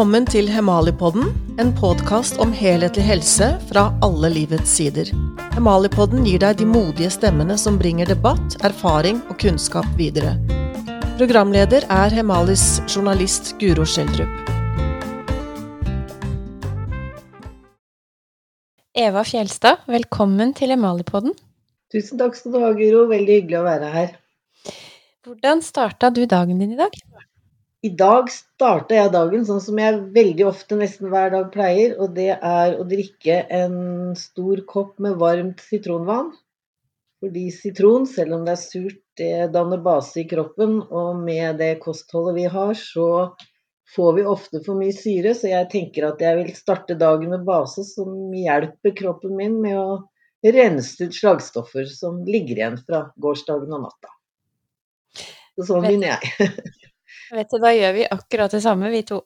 Velkommen til Hemalipodden, en podkast om helhetlig helse fra alle livets sider. Hemalipodden gir deg de modige stemmene som bringer debatt, erfaring og kunnskap videre. Programleder er Hemalis journalist Guro Schjelderup. Eva Fjelstad, velkommen til Hemalipodden. Tusen takk skal du ha, Guro. Veldig hyggelig å være her. Hvordan starta du dagen din i dag? I dag starta jeg dagen sånn som jeg veldig ofte, nesten hver dag pleier, og det er å drikke en stor kopp med varmt sitronvann. Fordi sitron, selv om det er surt, det danner base i kroppen, og med det kostholdet vi har, så får vi ofte for mye syre, så jeg tenker at jeg vil starte dagen med base som hjelper kroppen min med å rense ut slagstoffer som ligger igjen fra gårsdagen og natta. Sånn begynner jeg. Vet du, da gjør vi akkurat det samme, vi to.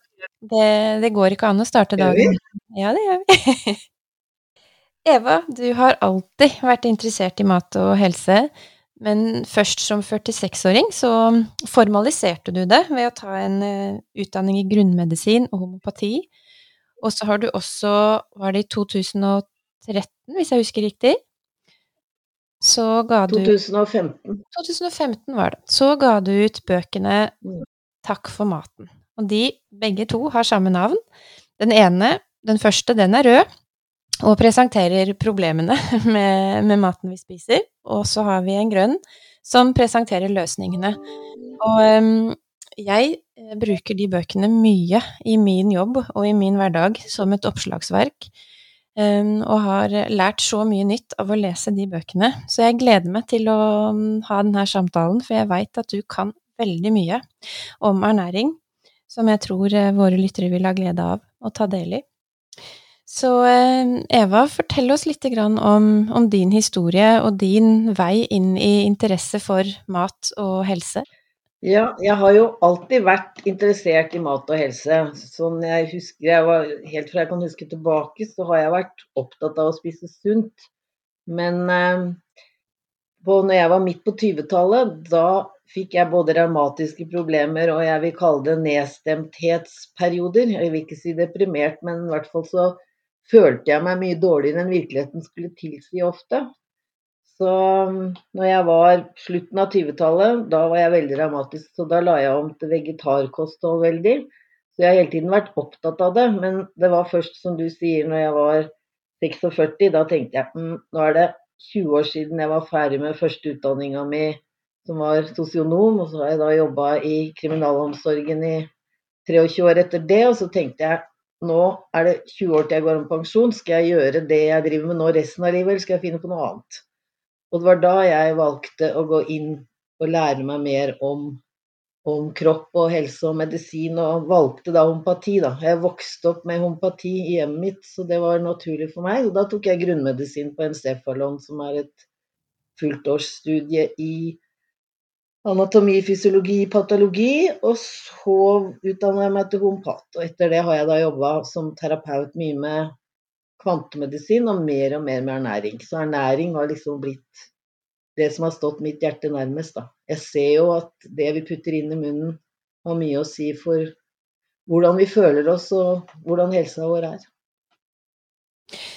Det, det går ikke an å starte dagen Ja, det gjør vi. Eva, du har alltid vært interessert i mat og helse, men først som 46-åring så formaliserte du det ved å ta en uh, utdanning i grunnmedisin og homopati. Og så har du også, var det i 2013, hvis jeg husker riktig, så ga du 2015. 2015 var det. Så ga du ut bøkene mm. Takk for maten. Og de, begge to, har samme navn. Den ene, den første, den er rød og presenterer problemene med, med maten vi spiser. Og så har vi en grønn som presenterer løsningene. Og um, jeg eh, bruker de bøkene mye i min jobb og i min hverdag som et oppslagsverk. Um, og har lært så mye nytt av å lese de bøkene. Så jeg gleder meg til å um, ha denne samtalen, for jeg veit at du kan veldig mye om ernæring, som jeg tror eh, våre lyttere vil ha glede av å ta del i. Så eh, Eva, fortell oss litt om, om din historie og din vei inn i interesse for mat og helse. Ja, jeg har jo alltid vært interessert i mat og helse. Sånn jeg husker, jeg var, Helt fra jeg kan huske tilbake, så har jeg vært opptatt av å spise sunt. Men eh, på, når jeg var midt på 20-tallet, da fikk jeg både revmatiske problemer og jeg vil kalle det nedstemthetsperioder. Jeg vil ikke si deprimert, men i hvert fall så følte jeg meg mye dårligere enn virkeligheten skulle tilsi ofte. Så um, når jeg var slutten av 20-tallet, da var jeg veldig revmatisk, så da la jeg om til vegetarkosthold veldig. Så jeg har hele tiden vært opptatt av det, men det var først, som du sier, når jeg var 46, da tenkte jeg mm, nå er det 20 år siden jeg var ferdig med første utdanninga mi som var sosionom, og så har jeg da jobba i kriminalomsorgen i 23 år etter det. Og så tenkte jeg nå er det 20 år til jeg går om pensjon, skal jeg gjøre det jeg driver med nå resten av livet, eller skal jeg finne på noe annet? Og det var da jeg valgte å gå inn og lære meg mer om, om kropp og helse og medisin, og valgte da homopati. Da. Jeg vokste opp med homopati i hjemmet mitt, så det var naturlig for meg. Og da tok jeg grunnmedisin på Encefalon, som er et fulltårsstudie i anatomi, fysiologi, patologi. Og så utdanna jeg meg til homopat. Og etter det har jeg da jobba som terapeut mye med kvantemedisin og mer og mer med ernæring. Så ernæring har liksom blitt det som har stått mitt hjerte nærmest, da. Jeg ser jo at det vi putter inn i munnen, har mye å si for hvordan vi føler oss og hvordan helsa vår er.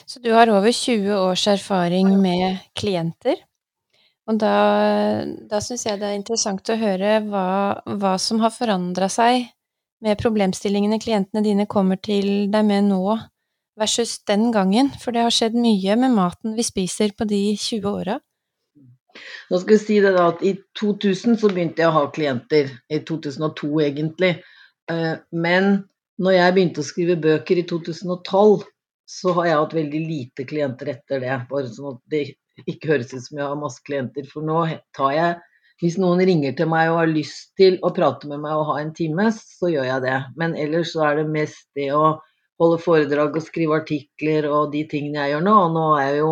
Så du har over 20 års erfaring med klienter? Og da, da syns jeg det er interessant å høre hva, hva som har forandra seg med problemstillingene klientene dine kommer til deg med nå, versus den gangen. For det har skjedd mye med maten vi spiser på de 20 åra. Nå skal jeg si det da at I 2000 så begynte jeg å ha klienter. I 2002 egentlig. Eh, men når jeg begynte å skrive bøker i 2012, så har jeg hatt veldig lite klienter etter det. Bare sånn at det ikke høres ut som jeg har masse klienter. For nå tar jeg Hvis noen ringer til meg og har lyst til å prate med meg og ha en time, så gjør jeg det. Men ellers så er det mest det å holde foredrag og skrive artikler og de tingene jeg gjør nå. Og nå er jeg jo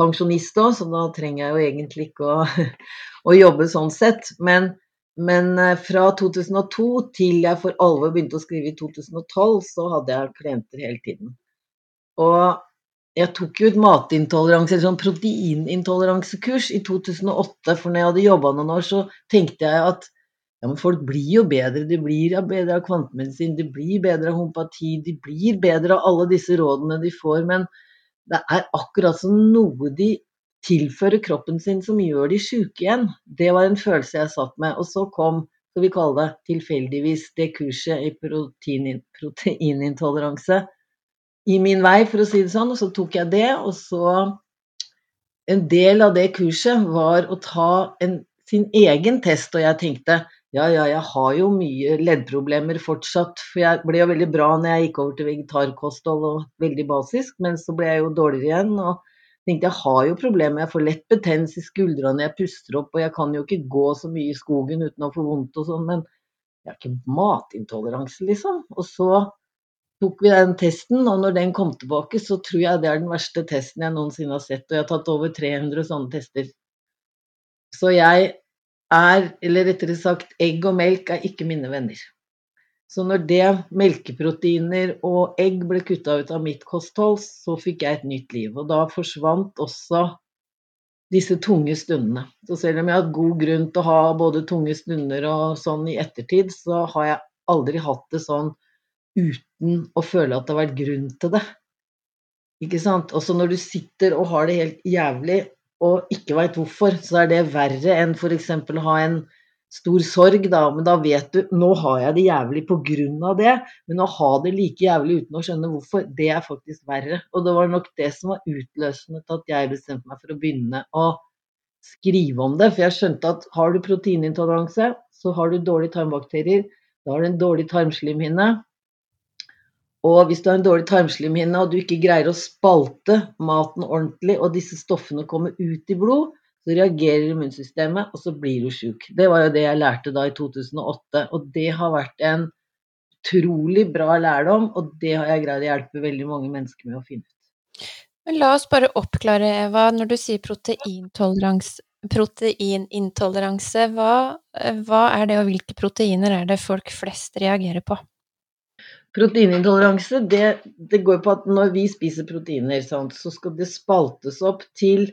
pensjonist òg, så da trenger jeg jo egentlig ikke å, å jobbe sånn sett. Men, men, eh, fra 2002 til jeg for alvor begynte å skrive i 2012, så hadde jeg klienter hele tiden. Og jeg tok jo et matintoleranse, eller sånn proteinintoleransekurs i 2008. For når jeg hadde jobba noen år, så tenkte jeg at Ja, men folk blir jo bedre. De blir bedre av kvantemedisin, de blir bedre av homopati, de blir bedre av alle disse rådene de får. Men det er akkurat som noe de tilfører kroppen sin som gjør de sjuke igjen. Det var en følelse jeg satt med. Og så kom, skal vi kalle det tilfeldigvis, det kurset i protein, proteinintoleranse i min vei, for å si det sånn. Og så tok jeg det, og så En del av det kurset var å ta en, sin egen test, og jeg tenkte ja, ja, jeg har jo mye leddproblemer fortsatt. For jeg ble jo veldig bra når jeg gikk over til vegetarkosthold og veldig basisk, men så ble jeg jo dårligere igjen. og tenkte jeg har jo problemer, jeg får lett betennelse i skuldrene jeg puster opp, og jeg kan jo ikke gå så mye i skogen uten å få vondt og sånn, men jeg har ikke matintoleranse, liksom. Og så tok vi den testen, og når den kom tilbake, så tror jeg det er den verste testen jeg noensinne har sett, og jeg har tatt over 300 sånne tester. Så jeg er, eller rettere sagt, egg og melk er ikke mine venner. Så når det melkeproteiner og egg ble kutta ut av mitt kosthold, så fikk jeg et nytt liv. Og da forsvant også disse tunge stundene. Så selv om jeg har god grunn til å ha både tunge stunder og sånn i ettertid, så har jeg aldri hatt det sånn uten å føle at det har vært grunn til det. Ikke sant? Også når du sitter og har det helt jævlig og ikke veit hvorfor, så er det verre enn f.eks. å ha en stor sorg, da. Men da vet du nå har jeg det jævlig av det. Men å ha det like jævlig uten å skjønne hvorfor, det er faktisk verre. Og det var nok det som var utløsende til at jeg bestemte meg for å begynne å skrive om det. For jeg skjønte at har du proteinintoleranse, så har du dårlige tarmbakterier. Da har du en dårlig tarmslimhinne. Og hvis du har en dårlig tarmslimhinne og du ikke greier å spalte maten ordentlig, og disse stoffene kommer ut i blod, så reagerer immunsystemet, og så blir du sjuk. Det var jo det jeg lærte da i 2008, og det har vært en utrolig bra lærdom, og det har jeg greid å hjelpe veldig mange mennesker med å finne. Men la oss bare oppklare, Eva, når du sier proteinintoleranse, hva, hva er det, og hvilke proteiner er det folk flest reagerer på? Proteinintoleranse det, det, går på at når vi spiser proteiner, sant, så skal det spaltes opp til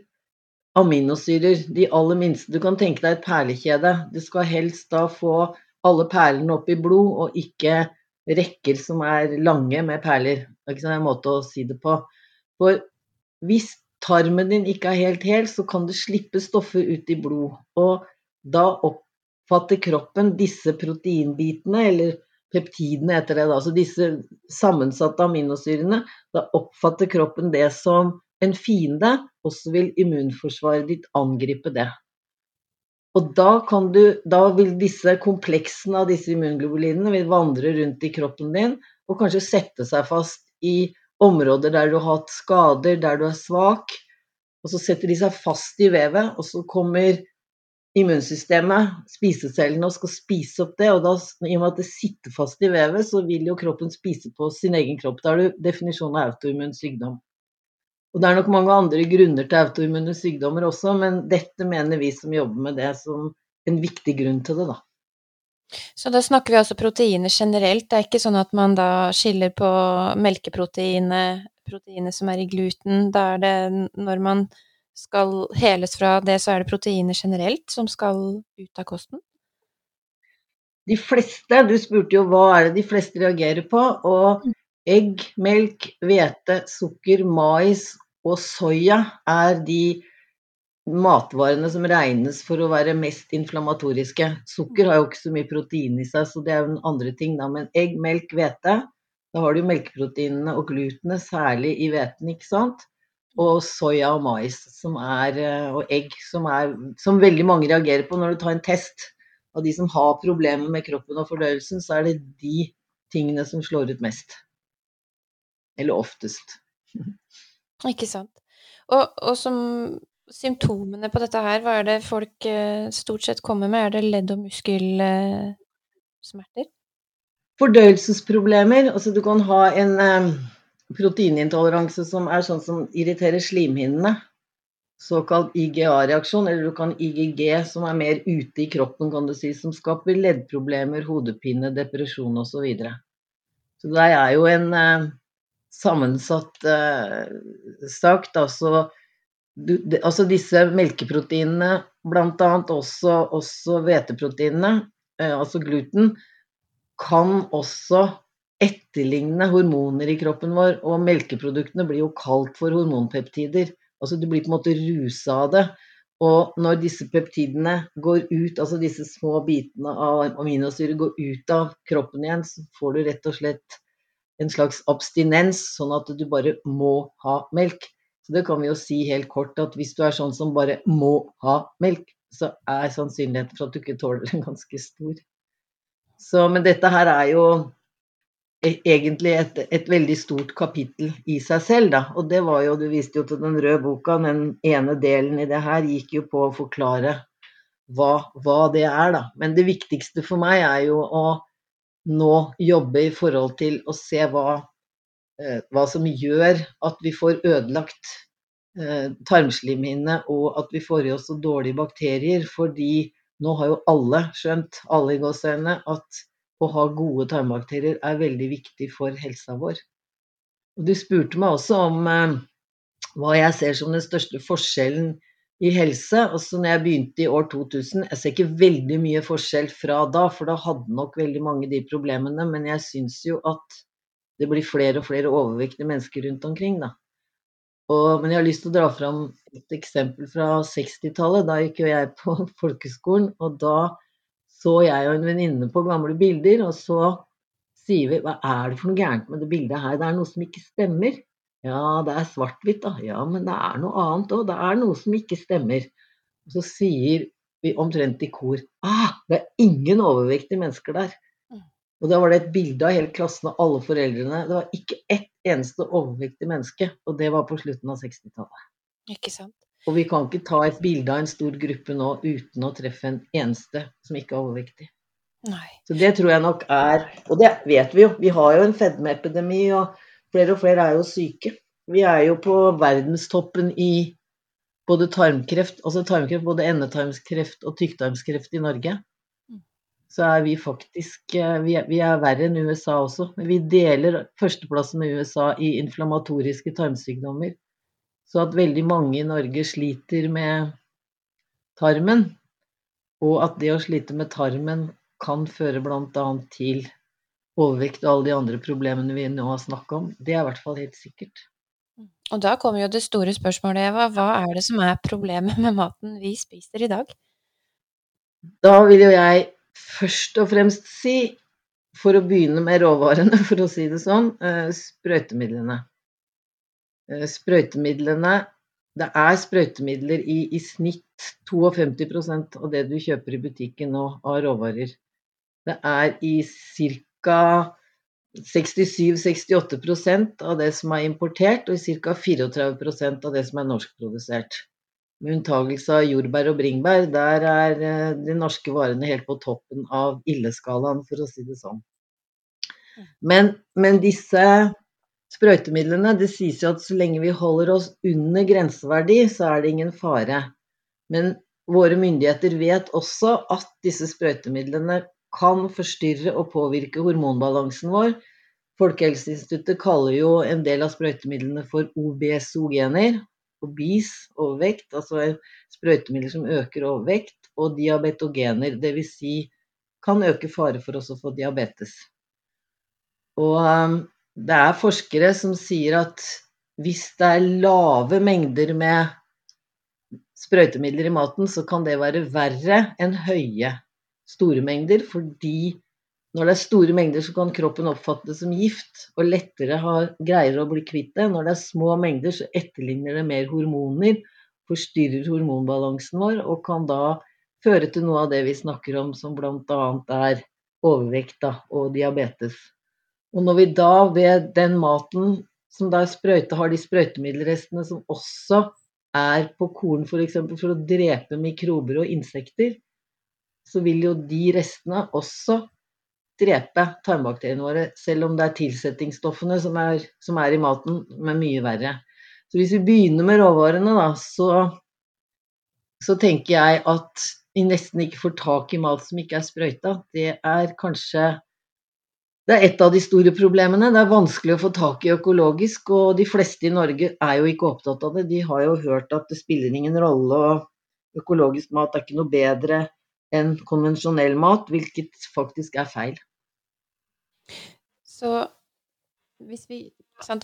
aminosyrer. De aller minste. Du kan tenke deg et perlekjede. Det skal helst da få alle perlene opp i blod, og ikke rekker som er lange med perler. Det er ikke en måte å si det på. For hvis tarmen din ikke er helt hel, så kan det slippe stoffer ut i blod. Og da oppfatter kroppen disse proteinbitene, eller peptidene heter det da, så disse sammensatte aminosyrene, da oppfatter kroppen det som en fiende, og så vil immunforsvaret ditt angripe det. Og da, du, da vil disse kompleksene av disse immunglobulinene vandre rundt i kroppen din og kanskje sette seg fast i områder der du har hatt skader, der du er svak. Og så setter de seg fast i vevet, og så kommer immunsystemet, spisecellene, og skal spise opp det. Og da, i og med at det sitter fast i vevet, så vil jo kroppen spise på sin egen kropp. Da er det definisjonen av autoimmun sykdom. Og det er nok mange andre grunner til autoimmune sykdommer også, men dette mener vi som jobber med det, som en viktig grunn til det, da. Så da snakker vi altså proteiner generelt. Det er ikke sånn at man da skiller på melkeproteinet, proteinet som er i gluten. Da er det når man skal heles fra det, så er det proteiner generelt som skal ut av kosten? De fleste, du spurte jo hva er det de fleste reagerer på, og mm. egg, melk, hvete, sukker, mais og soya er de matvarene som regnes for å være mest inflammatoriske. Sukker har jo ikke så mye protein i seg, så det er jo den andre ting, da. Men egg, melk, hvete, da har du melkeproteinene og glutenet, særlig i hveten, ikke sant og soya og mais som er, eh, og egg, som, er, som veldig mange reagerer på når du tar en test. Av de som har problemer med kroppen og fordøyelsen, så er det de tingene som slår ut mest. Eller oftest. Ikke sant. Og, og som symptomene på dette her, hva er det folk eh, stort sett kommer med? Er det ledd- og muskelsmerter? Fordøyelsesproblemer. Altså du kan ha en proteinintoleranse som er sånn som irriterer slimhinnene. Såkalt IGA-reaksjon, eller du kan IGG, som er mer ute i kroppen, kan du si, som skaper leddproblemer, hodepine, depresjon osv. Så, videre. så det er jo en eh, sammensatt eh, sak. Da, så, du, de, altså disse melkeproteinene, bl.a. også, også hveteproteinene, eh, altså gluten, kan også etterligne hormoner i kroppen vår. Og melkeproduktene blir jo kalt for hormonpeptider. Altså du blir på en måte rusa av det. Og når disse peptidene går ut, altså disse små bitene av aminosyre går ut av kroppen igjen, så får du rett og slett en slags abstinens, sånn at du bare må ha melk. Så det kan vi jo si helt kort at hvis du er sånn som bare må ha melk, så er sannsynligheten for at du ikke tåler den, ganske stor. Så, men dette her er jo egentlig et, et, veldig stort kapittel i seg selv, da. Og det var jo, du viste jo til den røde boka, den ene delen i det her gikk jo på å forklare hva, hva det er, da. Men det viktigste for meg er jo å nå jobbe i forhold til å se hva, eh, hva som gjør at vi får ødelagt eh, tarmslimhinne, og at vi får i oss så dårlige bakterier. Fordi nå har jo alle skjønt, alle i gåseøynene, at å ha gode tarmbakterier er veldig viktig for helsa vår. Og du spurte meg også om eh, hva jeg ser som den største forskjellen i helse. Altså når jeg begynte i år 2000, jeg ser ikke veldig mye forskjell fra da, for da hadde nok veldig mange de problemene, men jeg syns jo at det blir flere og flere overvektige mennesker rundt omkring, da. Og, men jeg har lyst til å dra fram et eksempel fra 60-tallet. Da gikk jo jeg på folkeskolen, og da så jeg og en venninne på gamle bilder, og så sier vi hva er det for noe gærent med det bildet her, det er noe som ikke stemmer. Ja, det er svart-hvitt, da. Ja, men det er noe annet òg, det er noe som ikke stemmer. Og så sier vi omtrent i kor ah, det er ingen overvektige mennesker der. Mm. Og da var det et bilde av hele klassen og alle foreldrene. Det var ikke ett eneste overvektig menneske, og det var på slutten av 60-tallet. Ikke sant. Og vi kan ikke ta et bilde av en stor gruppe nå uten å treffe en eneste som ikke er overvektig. Nei. Så det tror jeg nok er Og det vet vi jo. Vi har jo en fedmeepidemi, og flere og flere er jo syke. Vi er jo på verdenstoppen i både tarmkreft, altså tarmkreft, både endetarmskreft og tykktarmskreft i Norge så er vi faktisk eh, vi er, vi er, verre enn USA også. Men vi deler førsteplassen med USA i inflammatoriske tarmsykdommer. Så at veldig mange i Norge sliter med tarmen, og at det å slite med tarmen kan føre bl.a. til overvekt og alle de andre problemene vi nå har snakka om, det er i hvert fall helt sikkert. Og da kommer jo det store spørsmålet, Eva. Hva er det som er problemet med maten vi spiser i dag? Da vil jo jeg først og fremst si, for å begynne med råvarene, for å si det sånn, eh, sprøytemidlene. Eh, sprøytemidlene Det er sprøytemidler i, i snitt 52% av det du kjøper i butikken nå av råvarer. Det er i ca. 67-68% av det som er importert, og i ca. 34% av det som er norskprodusert. Med unntagelse av jordbær og bringebær, der er eh, de norske varene helt på toppen av ildeskalaen, for å si det sånn. Men, men disse sprøytemidlene, det sies jo at så lenge vi holder oss under grenseverdi, så er det ingen fare. Men våre myndigheter vet også at disse sprøytemidlene kan forstyrre og påvirke hormonbalansen vår. Folkehelseinstituttet kaller jo en del av sprøytemidlene for OBSO-gener, obese, overvekt, altså sprøytemidler som øker overvekt, og diabetogener, dvs. Si kan øke fare for oss å få diabetes. Og um, det er forskere som sier at hvis det er lave mengder med sprøytemidler i maten, så kan det være verre enn høye store mengder, fordi når det er store mengder, så kan kroppen oppfatte det som gift og lettere har, greier å bli kvitt det. Når det er små mengder, så etterligner det mer hormoner, forstyrrer hormonbalansen vår og kan da føre til noe av det vi snakker om, som bl.a. er overvekt og diabetes. Og når vi da ved den maten som da er sprøyta, har de sprøytemiddelrestene som også er på korn f.eks. For, for å drepe mikrober og insekter, så vil jo de restene også drepe tarmbakteriene våre, selv om det er tilsettingsstoffene som er, som er, i maten, er mye verre. Så hvis vi begynner med råvarene, da, så, så tenker jeg at vi nesten ikke får tak i mat som ikke er sprøyta. Det er kanskje det er et av de store problemene. Det er vanskelig å få tak i økologisk, og de fleste i Norge er jo ikke opptatt av det. De har jo hørt at det spiller ingen rolle, og økologisk mat er ikke noe bedre enn konvensjonell mat, hvilket faktisk er feil. Så hvis vi, For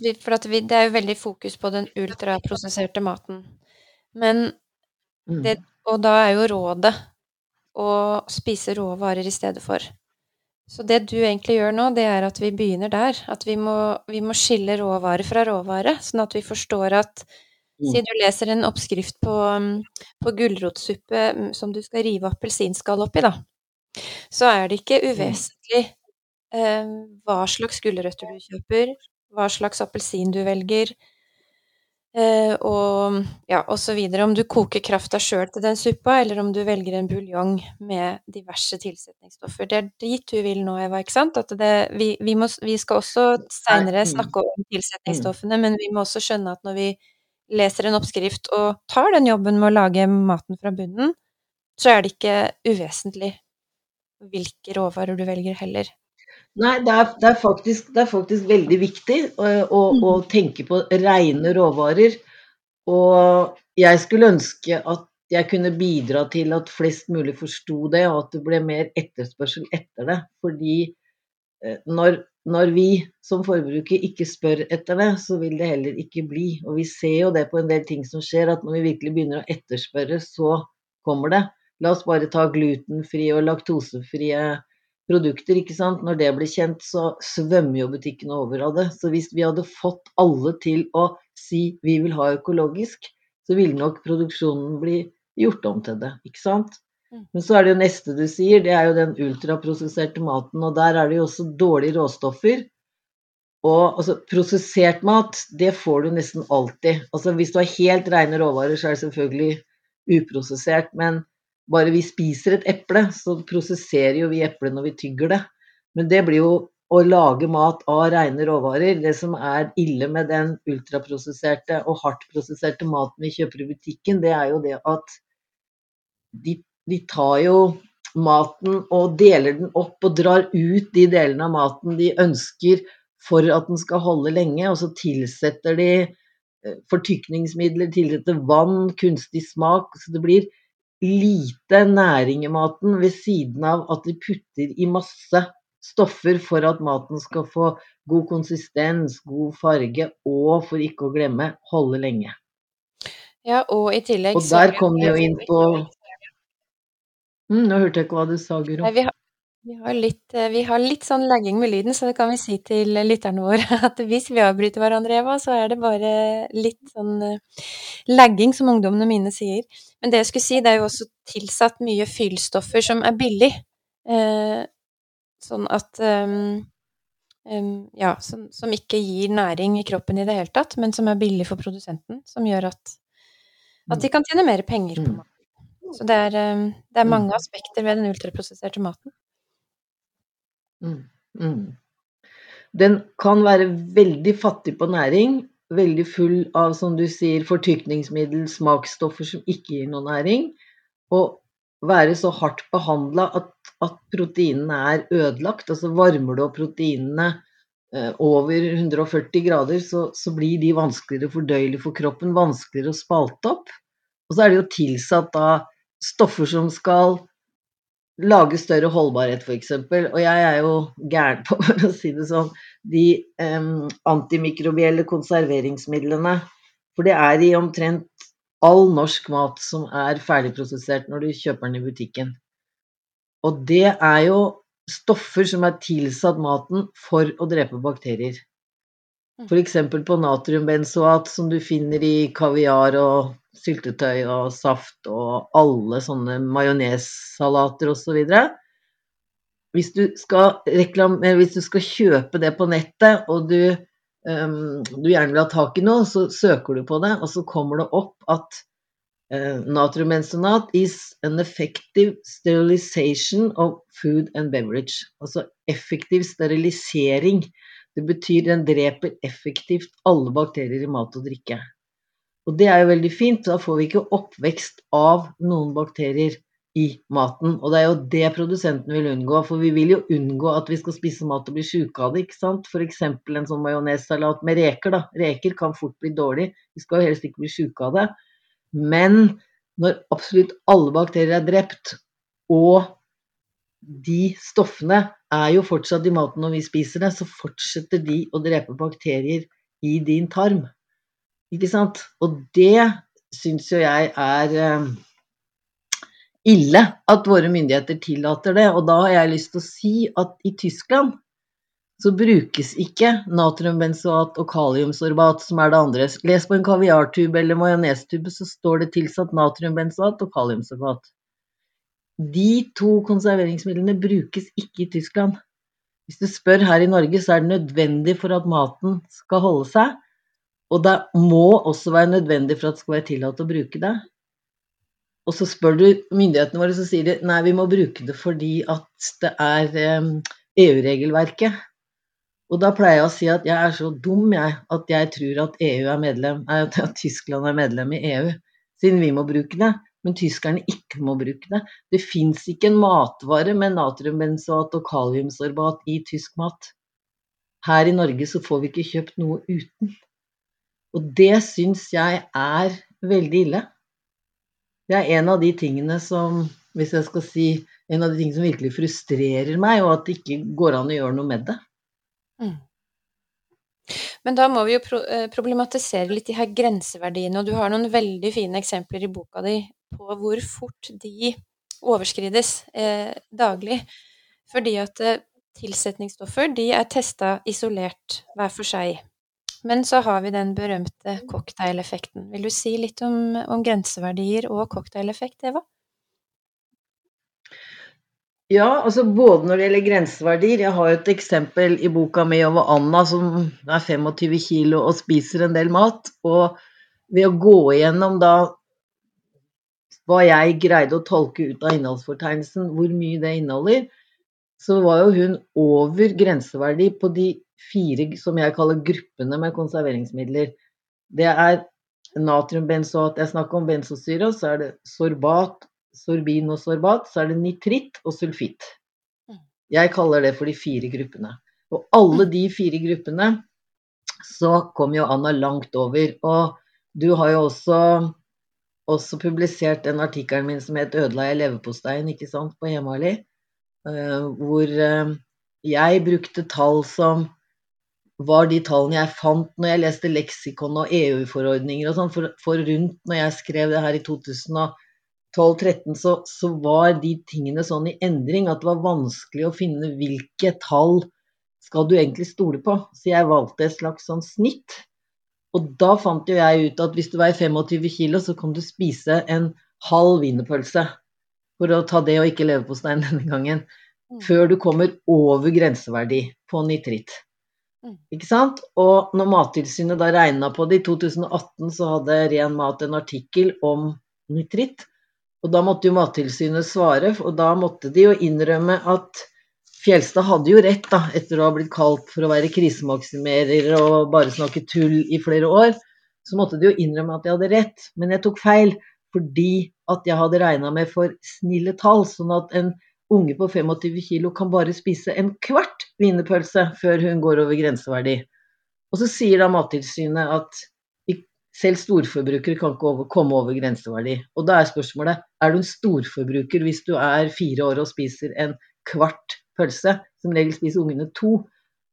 vi, det er jo veldig fokus på den ultraprosesserte maten. Men Mm. det, Og da er jo rådet å spise råvarer i stedet for. Så det du egentlig gjør nå, det er at vi begynner der. At vi må, vi må skille råvare fra råvare, sånn at vi forstår at Mm. Si du leser en oppskrift på, mm, på gulrotsuppe mm, som du skal rive appelsinskall oppi, da. Så er det ikke uvesentlig eh, hva slags gulrøtter du kjøper, hva slags appelsin du velger, og ja, osv. Om du koker krafta sjøl til den suppa, eller om du velger en buljong med diverse tilsetningsstoffer. Det er dit du vil nå, Eva, ikke sant? At det, vi, vi, må, vi skal også seinere Mm. snakke om tilsetningsstoffene, men vi må også skjønne at når vi leser en oppskrift og tar den jobben med å lage maten fra bunnen, så er det ikke uvesentlig hvilke råvarer du velger heller. Nei, det er, det er, faktisk, det er faktisk, veldig viktig å, å, å, tenke på rene råvarer. Og jeg skulle ønske at jeg kunne bidra til at flest mulig forsto det, og at det ble mer etterspørsel etter det. Fordi når, når vi som forbruker ikke spør etter det, så vil det heller ikke bli. Og vi ser jo det på en del ting som skjer, at når vi virkelig begynner å etterspørre, så kommer det. La oss bare ta glutenfrie og laktosefrie produkter, ikke sant. Når det blir kjent, så svømmer jo butikkene over av det. Så hvis vi hadde fått alle til å si vi vil ha økologisk, så ville nok produksjonen bli gjort om til det, ikke sant. Men så er det jo neste du sier, det er jo den ultraprosesserte maten. Og der er det jo også dårlige råstoffer. Og altså, prosessert mat, det får du nesten alltid. Altså hvis du har helt rene råvarer, så er det selvfølgelig uprosessert. Men bare vi spiser et eple, så prosesserer jo vi eplet når vi tygger det. Men det blir jo å lage mat av rene råvarer. Det som er ille med den ultraprosesserte og hardt prosesserte maten vi kjøper i butikken, det er jo det at de, de tar jo maten og deler den opp og drar ut de delene av maten de ønsker for at den skal holde lenge, og så tilsetter de fortykningsmidler, tilsetter vann, kunstig smak. Så det blir lite næring i maten ved siden av at de putter i masse stoffer for at maten skal få god konsistens, god farge og, for ikke å glemme, holde lenge. Ja, og i tillegg Og der kom vi jo inn på mm, Nå hørte jeg ikke hva du sa, Guro. Nei, vi, vi, har litt, vi har litt sånn lagging med lyden, så det kan vi si til lytterne våre at hvis vi avbryter hverandre, Eva, så er det bare litt sånn lagging, som ungdommene mine sier. Men det jeg skulle si, det er jo også tilsatt mye fyllstoffer som er billig. Eh, sånn at um, um, Ja, som, som, ikke gir næring i kroppen i det hele tatt, men som er billig for produsenten. Som gjør at, at de kan tjene mer penger på maten. Så det er, um, det er mange aspekter ved den ultraprosesserte maten. Mm. Mm. Den kan være veldig fattig på næring, veldig full av, som du sier, fortykningsmiddel, smaksstoffer som ikke gir noe næring, og være så hardt behandla at, at, proteinene er ødelagt. Altså varmer du opp proteinene eh, over 140 grader, så, så, blir de vanskeligere fordøyelige for kroppen, vanskeligere å spalte opp. Og så er det jo tilsatt da stoffer som skal lage større holdbarhet, f.eks. Og jeg er jo gæren på, å si det sånn, de um, antimikrobielle konserveringsmidlene. For det er i omtrent all norsk mat som er ferdigprosessert når du kjøper den i butikken. Og det er jo stoffer som er tilsatt maten for å drepe bakterier. F.eks. på natriumbenzoat, som du finner i kaviar og syltetøy og saft og alle sånne majonessalater osv. Hvis, du skal hvis du skal kjøpe det på nettet, og du, um, du gjerne vil ha tak i noe, så søker du på det, og så kommer det opp at uh, natriumbenzonat is an effective sterilization of food and beverage. Altså effektiv sterilisering. Det betyr den dreper effektivt alle bakterier i mat og drikke. Og det er jo veldig fint, da får vi ikke oppvekst av noen bakterier i maten. Og det er jo det produsenten vil unngå, for vi vil jo unngå at vi skal spise mat og bli sjuke av det, ikke sant. F.eks. en sånn majonessalat med reker, da. Reker kan fort bli dårlig, vi skal jo helst ikke bli sjuke av det. Men når absolutt alle bakterier er drept, og de stoffene er jo fortsatt i maten når vi spiser det, så fortsetter de å drepe bakterier i din tarm. Ikke sant? Og det syns jo jeg er eh, ille at våre myndigheter tillater det. Og da har jeg lyst til å si at i Tyskland så brukes ikke natriumbenzoat og kaliumsorbat, som er det andre. Les på en kaviartube eller majonestube, så står det tilsatt natriumbenzoat og kaliumsorbat. De to konserveringsmidlene brukes ikke i Tyskland. Hvis du spør her i Norge, så er det nødvendig for at maten skal holde seg. Og det må også være nødvendig for at det skal være tillatt å bruke det. Og så spør du myndighetene våre, så sier de nei, vi må bruke det fordi at det er EU-regelverket. Eh, e og da pleier jeg å si at jeg er så dum, jeg, at jeg tror at EU er medlem, at Tyskland er medlem i EU, siden vi må bruke det. Men tyskerne ikke må bruke det. Det fins ikke en matvare med natriumbenzoat og kaliumsorbat i tysk mat. Her i Norge så får vi ikke kjøpt noe uten. Og det syns jeg er veldig ille. Det er en av de tingene som, hvis jeg skal si, en av de tingene som virkelig frustrerer meg, og at det ikke går an å gjøre noe med det. Mm. Men da må vi jo eh, problematisere litt de her grenseverdiene, og du har noen veldig fine eksempler i boka di på hvor fort de overskrides eh, daglig. Fordi at eh, tilsetningsstoffer de er testa isolert hver for seg. Men så har vi den berømte cocktaileffekten. Vil du si litt om, om grenseverdier og cocktaileffekt, Eva? Ja, altså både når det gjelder grenseverdier Jeg har et eksempel i boka mi over Anna som er 25 kilo og spiser en del mat. Og ved å gå igjennom da hva jeg greide å tolke ut av innholdsfortegnelsen, hvor mye det inneholder, så var jo hun over grenseverdi på de fire som jeg kaller gruppene med konserveringsmidler. Det er natriumbenzoat, jeg snakker om benzosyre, så er det sorbat, sorbin og sorbat, så er det nitritt og sulfitt. Mm. Jeg kaller det for de fire gruppene. Og alle de fire gruppene så kom jo Anna langt over. Og du har jo også, også publisert den artikkelen min som het 'Ødela jeg leverposteien', ikke sant, på Hemali, hvor uh, jeg brukte tall som var de tallene jeg fant når jeg leste leksikon og EU-forordninger og sånn, for, for, rundt når jeg skrev det her i 2000 12-13 så, så, var de tingene sånn i endring at det var vanskelig å finne hvilke tall skal du egentlig stole på. Så jeg valgte et slags sånn snitt. Og da fant jo jeg ut at hvis du veier 25 kilo, så kan du spise en halv wienerpølse. For å ta det og ikke leverposteien denne gangen. Mm. Før du kommer over grenseverdi på nitritt. Mm. Ikke sant? Og når Mattilsynet da regna på det i 2018, så hadde Ren Mat en artikkel om nitritt. Og da måtte jo Mattilsynet svare, og da måtte de jo innrømme at Fjelstad hadde jo rett, da, etter å ha blitt kalt for å være krisemaksimerer og bare snakke tull i flere år. Så måtte de jo innrømme at de hadde rett, men jeg tok feil fordi at jeg hadde regna med for snille tall, sånn at en unge på 25 kg kan bare spise en kvart wienerpølse før hun går over grenseverdi. Og så sier da Mattilsynet at selv storforbrukere kan ikke over, komme over grenseverdi. Og da er spørsmålet er du en storforbruker hvis du er fire år og spiser en kvart pølse. Som regel spiser ungene to.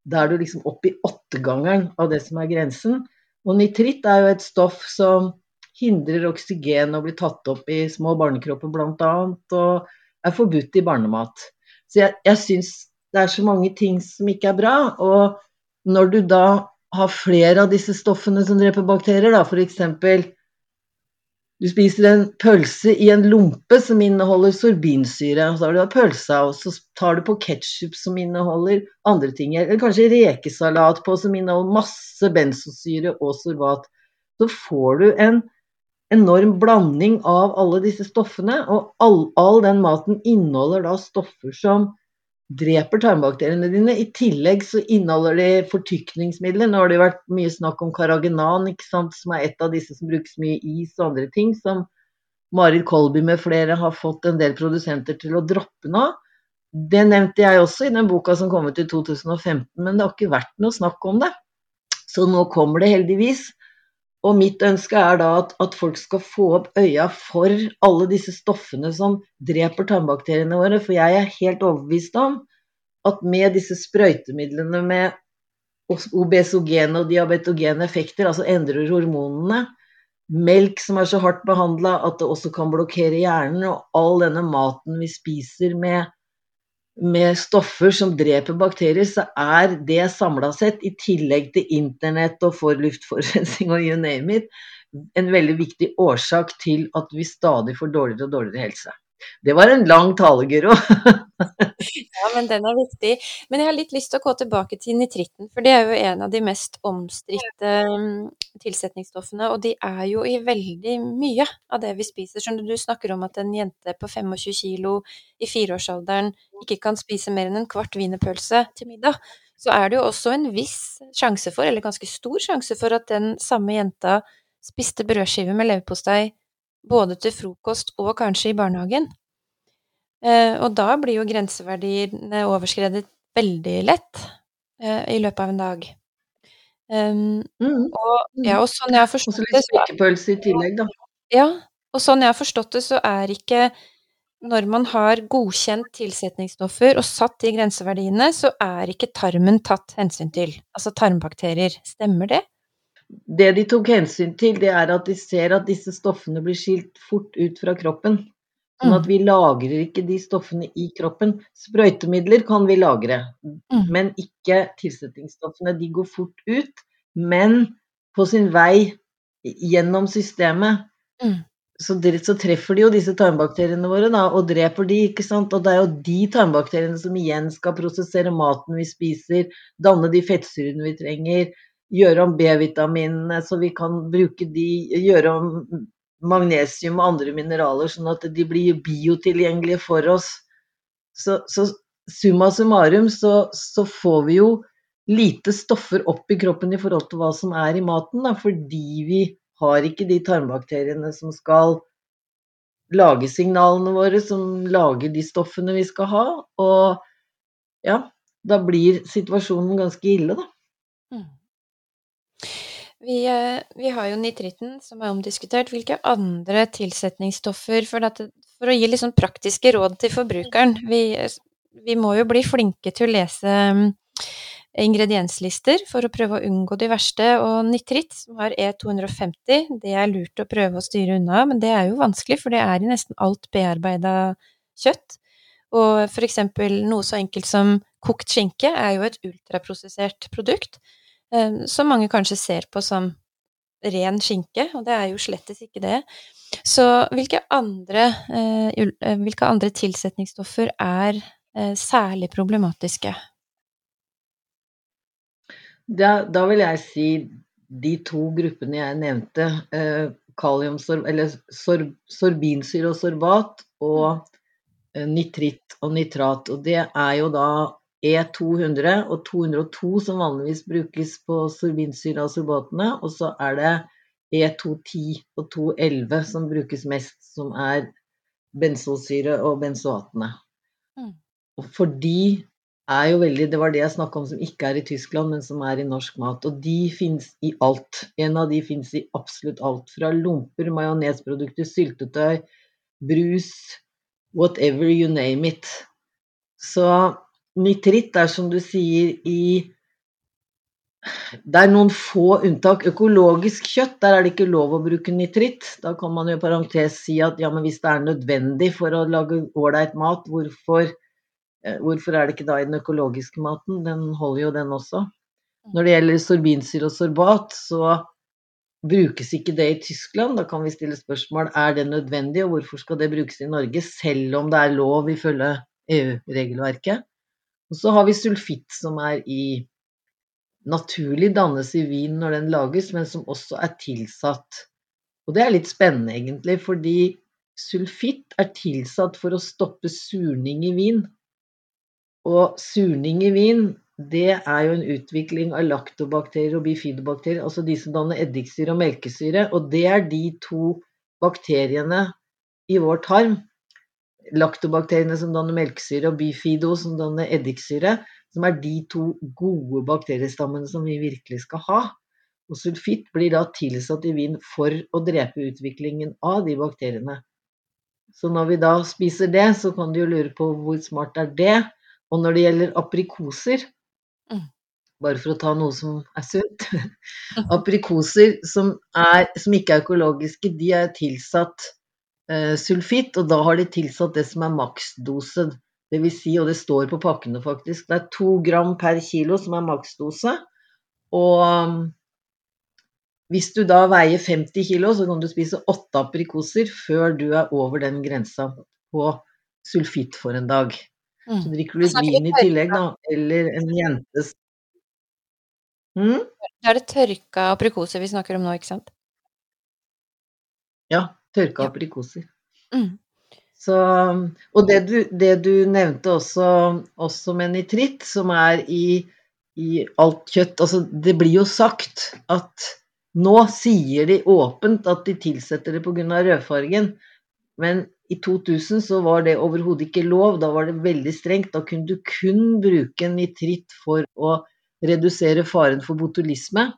Da er du liksom oppi i åttegangeren av det som er grensen. Og nitritt er jo et stoff som hindrer oksygen å bli tatt opp i små barnekropper bl.a. og er forbudt i barnemat. Så jeg, jeg syns det er så mange ting som ikke er bra. Og når du da har flere av disse stoffene som dreper bakterier. Da. Eksempel du spiser en pølse i en lompe som inneholder sorbinsyre. Så har du da pølsa, og så tar du på ketsjup som inneholder andre ting. Eller kanskje rekesalat på som inneholder masse benzosyre og sorbat. Så får du en enorm blanding av alle disse stoffene, og all, all den maten inneholder da stoffer som dreper tarmbakteriene dine. I tillegg så inneholder de fortykningsmidler. Nå har det vært mye snakk om karagenan, som er et av disse som brukes mye i is og andre ting, som Marit Kolby med flere har fått en del produsenter til å droppe nå. Det nevnte jeg også i den boka som kom ut i 2015, men det har ikke vært noe snakk om det. Så nå kommer det heldigvis. Og mitt ønske er da at, at, folk skal få opp øya for alle disse stoffene som dreper tarmbakteriene våre. For jeg er helt overbevist om at med disse sprøytemidlene med obesogene og diabetogene effekter, altså endrer hormonene, melk som er så hardt behandla at det også kan blokkere hjernen, og all denne maten vi spiser med, med stoffer som dreper bakterier, så er det samla sett, i tillegg til internett og for luftforurensning og you name it, en veldig viktig årsak til at vi stadig får dårligere og dårligere helse. Det var en lang tale, Guro. ja, men den er viktig. Men jeg har litt lyst til å gå tilbake til nitritten, for det er jo en av de mest omstridte mm, tilsetningsstoffene, og de er jo i veldig mye av det vi spiser. Skjønner du, snakker om at en jente på 25 kilo i fireårsalderen ikke kan spise mer enn en kvart wienerpølse til middag. Så er det jo også en viss sjanse for, eller ganske stor sjanse for, at den samme jenta spiste brødskive med leverpostei både til frokost og kanskje i barnehagen. Eh, og da blir jo grenseverdiene overskredet veldig lett eh, i løpet av en dag. Um, mm. Og, ja, og sånn jeg har forstått det så, i tillegg, da. Ja, og sånn jeg har forstått det, så er ikke når man har godkjent tilsetningsstoffer og satt de grenseverdiene, så er ikke tarmen tatt hensyn til. Altså tarmbakterier. Stemmer det? Det de tok hensyn til, det er at de ser at disse stoffene blir skilt fort ut fra kroppen. Sånn at mm. vi lagrer ikke de stoffene i kroppen. Sprøytemidler kan vi lagre, mm. men ikke tilsetningsstoffene. De går fort ut, men på sin vei gjennom systemet mm. så, så, treffer de jo disse tarmbakteriene våre da, og dreper de, ikke sant. Og det er jo de tarmbakteriene som igjen skal prosessere maten vi spiser, danne de fettsyrene vi trenger, gjøre om B-vitaminene så vi kan bruke de, gjøre om magnesium og andre mineraler, sånn at de blir biotilgjengelige for oss. Så, så summa summarum så, så, får vi jo lite stoffer opp i kroppen i forhold til hva som er i maten, da, fordi vi har ikke de tarmbakteriene som skal lage signalene våre, som lager de stoffene vi skal ha. Og ja, da blir situasjonen ganske ille, da. Vi, eh, vi, har jo nitritten, som er omdiskutert. Hvilke andre tilsetningsstoffer for, dette, for å gi sånn praktiske råd til forbrukeren? Vi, vi, må jo bli flinke til å lese mm, ingredienslister for å prøve å unngå de verste. Og nitritt, som har E250, det er lurt å prøve å styre unna, men det er jo vanskelig, for det er i nesten alt bearbeida kjøtt. Og eksempel noe så enkelt som kokt skinke er jo et ultraprosessert produkt. Eh, som mange kanskje ser på som ren skinke, og det er jo slettes ikke det. Så hvilke andre, eh, eh, hvilke andre tilsetningsstoffer er særlig problematiske? Da, da, vil jeg si de to gruppene jeg nevnte, kaliumsorb, eller sorb, sorbinsyre og sorbat, og nitritt og nitrat. Og det er jo da E200 og 202 som vanligvis brukes på sorbinsyreasorbatene. Og så er det E210 og 211 som brukes mest, som er benzosyre og benzoatene. Mm. For de er jo veldig Det var det jeg snakka om som ikke er i Tyskland, men som er i norsk mat. Og de fins i alt. En av de fins i absolutt alt. Fra lomper, majonesprodukter, syltetøy, brus, whatever you name it. Så nitritt er som du sier i Det er noen få unntak. Økologisk kjøtt, der er det ikke lov å bruke nitritt. Da kan man jo i parentes si at ja, men hvis det er nødvendig for å lage ålreit mat, hvorfor, eh, hvorfor, er det ikke da i den økologiske maten? Den holder jo den også. Når det gjelder sorbinsyre og sorbat, så brukes ikke det i Tyskland. Da kan vi stille spørsmål er det nødvendig, og hvorfor skal det brukes i Norge, selv om det er lov ifølge EU-regelverket. Og så har vi sulfitt, som er i naturlig dannes i vin når den lages, men som også er tilsatt. Og det er litt spennende, egentlig, fordi sulfitt er tilsatt for å stoppe surning i vin. Og surning i vin, det er jo en utvikling av laktobakterier og bifidobakterier, altså de som danner eddiksyre og melkesyre. Og det er de to bakteriene i vår tarm laktobakteriene som danner melkesyre, og bifido som danner eddiksyre, som er de to gode bakteriestammene som vi virkelig skal ha. Og sulfitt blir da tilsatt i vin for å drepe utviklingen av de bakteriene. Så når vi da spiser det, så kan du jo lure på hvor smart er det. Og når det gjelder aprikoser, Mm. bare for å ta noe som er sunt Aprikoser som, er, som ikke er økologiske, de er tilsatt sulfitt, og da har de tilsatt det som er maksdose. Det vil si, og det står på pakkene faktisk, det er to gram per kilo som er maksdose. Og um, hvis du da veier 50 kilo, så kan du spise åtte aprikoser før du er over den grensa på sulfitt for en dag. Så Mm. drikker du vi vin i tillegg, da, eller en jentes mm? Da er det tørka aprikoser vi snakker om nå, ikke sant? Ja, tørka Ja. aprikoser. Mm. Så, og det du, det du nevnte også, også med nitritt, som er i, i alt kjøtt altså Det blir jo sagt at nå sier de åpent at de tilsetter det pga. rødfargen, men i 2000 så var det overhodet ikke lov. Da var det veldig strengt. Da kunne du kun bruke nitritt for å redusere faren for botulisme.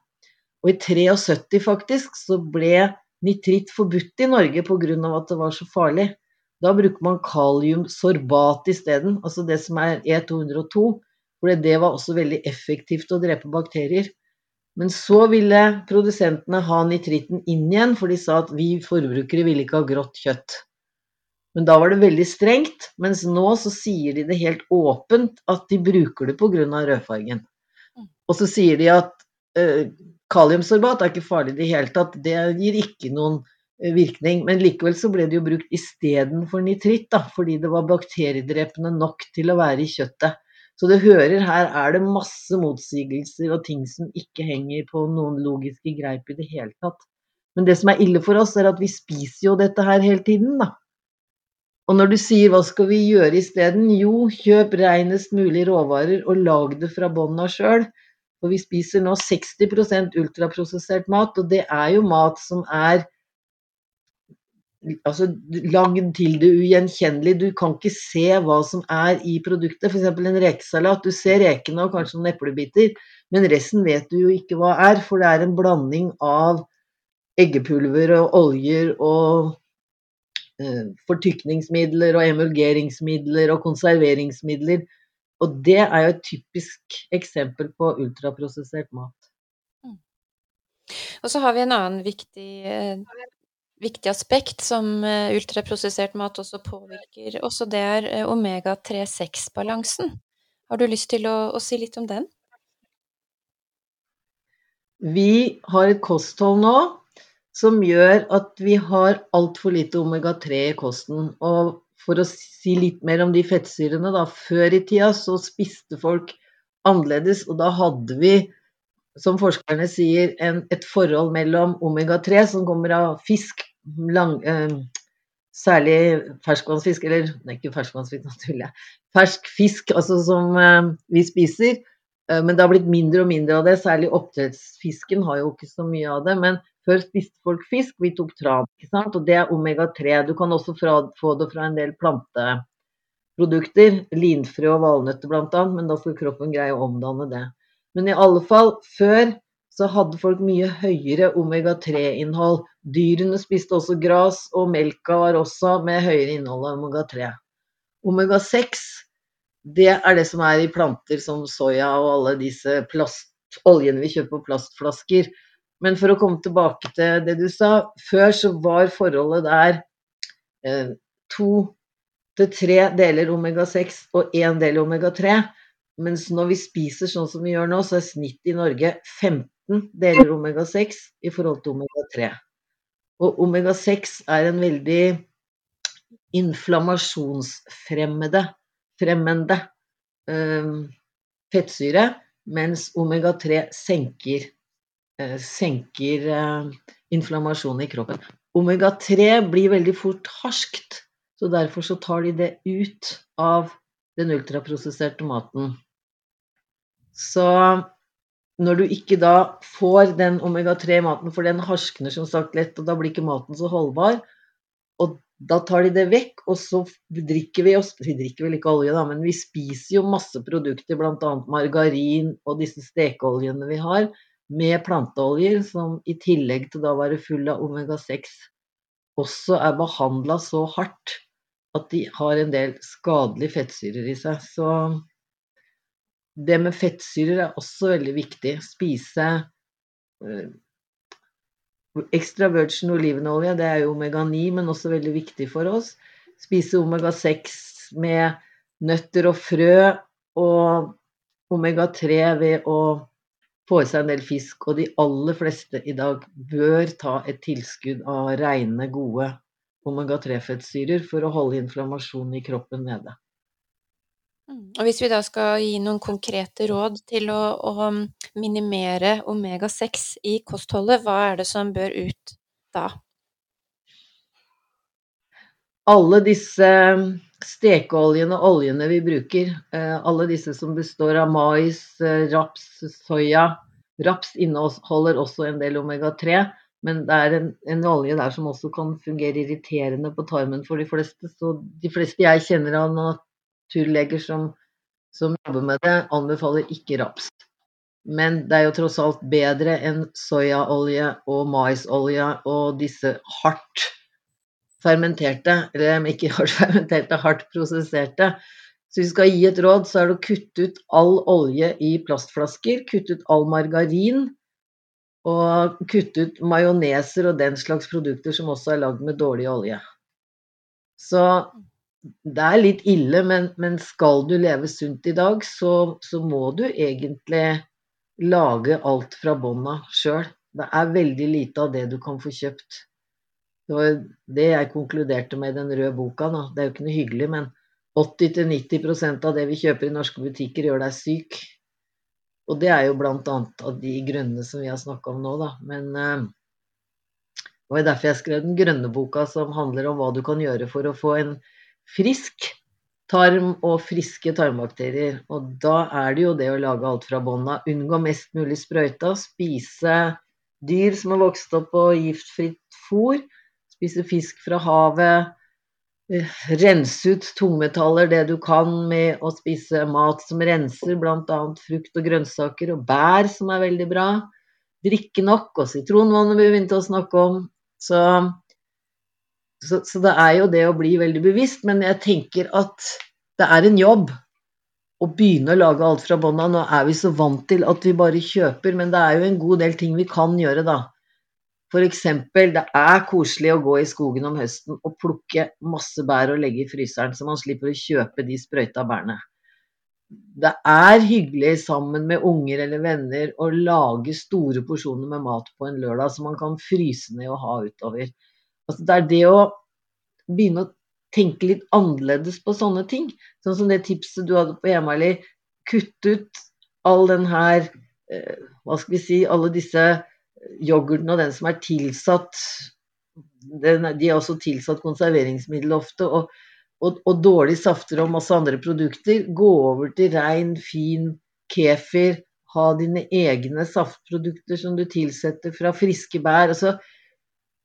Og i 73 faktisk så ble nitritt forbudt i Norge pga. at det var så farlig. Da bruker man kaliumsorbat isteden, altså det som er E202. For det var også veldig effektivt å drepe bakterier. Men så ville produsentene ha nitritten inn igjen, for de sa at vi forbrukere ville ikke ha grått kjøtt. Men da var det veldig strengt, mens nå så sier de det helt åpent at de bruker det pga. rødfargen. Og så sier de at eh, kaliumsorbat er ikke farlig i det hele tatt, det gir ikke noen eh, virkning. Men likevel så ble det jo brukt istedenfor nitritt, da, fordi det var bakteriedrepende nok til å være i kjøttet. Så du hører her er det masse motsigelser og ting som ikke henger på noen logiske greip i det hele tatt. Men det som er ille for oss, er at vi spiser jo dette her hele tiden, da. Og når du sier hva skal vi gjøre isteden? Jo, kjøp reinest mulig råvarer og lag det fra bånn av sjøl. For vi spiser nå 60% ultraprosessert mat, og det er jo mat som er altså, lagd til det ugjenkjennelige. Du kan ikke se hva som er i produktet. F.eks. en rekesalat. Du ser rekene og kanskje noen eplebiter, men resten vet du jo ikke hva er, for det er en blanding av eggepulver og oljer og eh, fortykningsmidler og emulgeringsmidler og konserveringsmidler. Og det er jo et typisk eksempel på ultraprosessert mat. Og så har vi en annen viktig, eh, viktig aspekt som eh, ultraprosessert mat også påvirker. Også det er eh, omega-3-6-balansen. Har du lyst til å, å si litt om den? Vi har et kosthold nå som gjør at vi har altfor lite omega-3 i kosten. Og for å si litt mer om de fettsyrene, da. Før i tida så spiste folk annerledes, og da hadde vi, som forskerne sier, en, et forhold mellom omega-3, som kommer av fisk, lang, eh, særlig ferskvannsfisk, eller nei, ikke ferskvannsfisk, nå tuller jeg. Fersk fisk, altså som eh, vi spiser. Eh, men det har blitt mindre og mindre av det, særlig oppdrettsfisken har jo ikke så mye av det. Men før spiste folk fisk, vi tok tran, ikke sant? og det er omega-3. Du kan også fra, få det fra en del planteprodukter, linfrø og valnøtter bl.a., men da skal kroppen greie å omdanne det. Men i alle fall, før så hadde folk mye høyere omega-3-innhold. Dyrene spiste også gras, og melka var også med høyere innhold av omega-3. Omega-6 det er det som er i planter som soya og alle disse plast, oljene vi kjøper på plastflasker. Men for å komme tilbake til det du sa, før så var forholdet der eh, to til tre deler omega-6 og én del omega-3. Mens når vi spiser sånn som vi gjør nå, så er snittet i Norge 15 deler omega-6 i forhold til omega-3. Og omega-6 er en veldig inflammasjonsfremmende fremmende eh, fettsyre, mens omega-3 senker, senker eh, inflammasjonen i kroppen. Omega-3 blir veldig fort harskt, så derfor så tar de det ut av den ultraprosesserte maten. Så når du ikke da får den omega-3-maten, for den harskner som sagt lett, og da blir ikke maten så holdbar, og da tar de det vekk, og så drikker vi oss Vi drikker vel ikke olje, da, men vi spiser jo masse produkter, bl.a. margarin og disse stekeoljene vi har, med planteoljer, som i tillegg til å være full av omega-6, også er behandla så hardt at de har en del skadelige fettsyrer i seg. Så det med fettsyrer er også veldig viktig. Spise eh, ekstra virgin olivenolje, det er jo omega-9, men også veldig viktig for oss. Spise omega-6 med nøtter og frø, og omega-3 ved å få i seg en del fisk. Og de aller fleste i dag bør ta et tilskudd av rene, gode omega-3-fettsyrer for å holde inflammasjonen i kroppen nede. Mm. Og hvis vi da skal gi noen konkrete råd til å, å minimere omega-6 i kostholdet, hva er det som bør ut da? Alle disse stekeoljene og oljene vi bruker, eh, alle disse som består av mais, eh, raps, soya Raps inneholder også en del omega-3, men det er en, en, olje der som også kan fungere irriterende på tarmen for de fleste. Så de fleste jeg kjenner av naturleger som, som jobber med det, anbefaler ikke raps. Men det er jo tross alt bedre enn soyaolje og maisolje og disse hardt fermenterte, eller ikke hardt fermenterte, hardt prosesserte. Så hvis vi skal gi et råd, så er det å kutte ut all olje i plastflasker, kutte ut all margarin, og kutte ut majoneser og den slags produkter som også er lagd med dårlig olje. Så det er litt ille, men, men skal du leve sunt i dag, så, så må du egentlig lage alt fra bånda sjøl. Det er veldig lite av det du kan få kjøpt. Det var det jeg konkluderte med i den røde boka. Nå. Det er jo ikke noe hyggelig, men 80-90% av det vi kjøper i norske butikker, gjør deg syk. Og det er jo annet av de grønne som vi har snakka om nå, da. Men uh, det var derfor jeg skrev den grønne boka som handler om hva du kan gjøre for å få en frisk tarm og friske tarmbakterier. Og da er det jo det å lage alt fra bånn. Unngå mest mulig sprøyta. Spise dyr som har vokst opp på giftfritt fôr. Spise fisk fra havet. Rense ut tungmetaller det du kan med å spise mat som renser, bl.a. frukt og grønnsaker og bær, som er veldig bra. Drikke nok, og sitronvannet vi begynte å snakke om. Så, så, så, det er jo det å bli veldig bevisst, men jeg tenker at det er en jobb å begynne å lage alt fra bånn av. Nå er vi så vant til at vi bare kjøper, men det er jo en god del ting vi kan gjøre, da. F.eks. det er koselig å gå i skogen om høsten og plukke masse bær og legge i fryseren, så man slipper å kjøpe de sprøyta bærene. Det er hyggelig sammen med unger eller venner å lage store porsjoner med mat på en lørdag som man kan fryse ned og ha utover. Altså, det er det å begynne å tenke litt annerledes på sånne ting. Sånn som det tipset du hadde på Emali. Kutt ut all den her eh, Hva skal vi si Alle disse yoghurten og den som er tilsatt den, De er også tilsatt konserveringsmiddel ofte. Og, og, og dårlige safter og masse andre produkter. Gå over til rein, fin kefir. Ha dine egne saftprodukter som du tilsetter fra friske bær. Altså,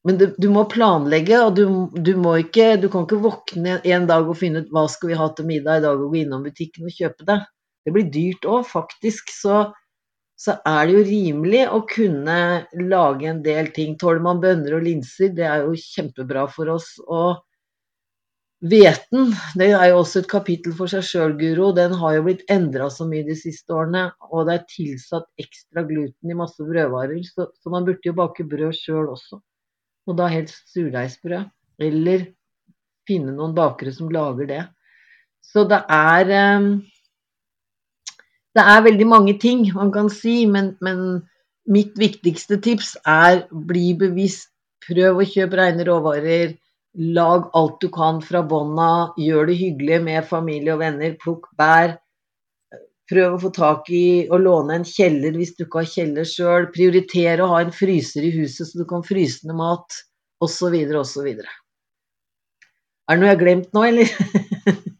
men du, du, må planlegge, og du, du, må ikke Du kan ikke våkne en dag og finne ut hva skal vi ha til middag i dag, og gå innom butikken og kjøpe det. Det blir dyrt òg, faktisk. Så så er det jo rimelig å kunne lage en del ting. Tåler man bønner og linser, det er jo kjempebra for oss. Og hveten, det er jo også et kapittel for seg sjøl, Guro. Den har jo blitt endra så mye de siste årene. Og det er tilsatt ekstra gluten i masse brødvarer, så, så man burde jo bake brød sjøl også. Og da helst surdeigsbrød. Eller finne noen bakere som lager det. Så det er eh, det er veldig mange ting man kan si, men, men mitt viktigste tips er bli bevisst. Prøv å kjøpe rene råvarer. Lag alt du kan fra bånda. Gjør det hyggelig med familie og venner. Plukk bær. Prøv å få tak i å låne en kjeller hvis du ikke har kjeller sjøl. Prioritere å ha en fryser i huset så du kan fryse ned mat, osv., osv. Er det noe jeg har glemt nå, eller?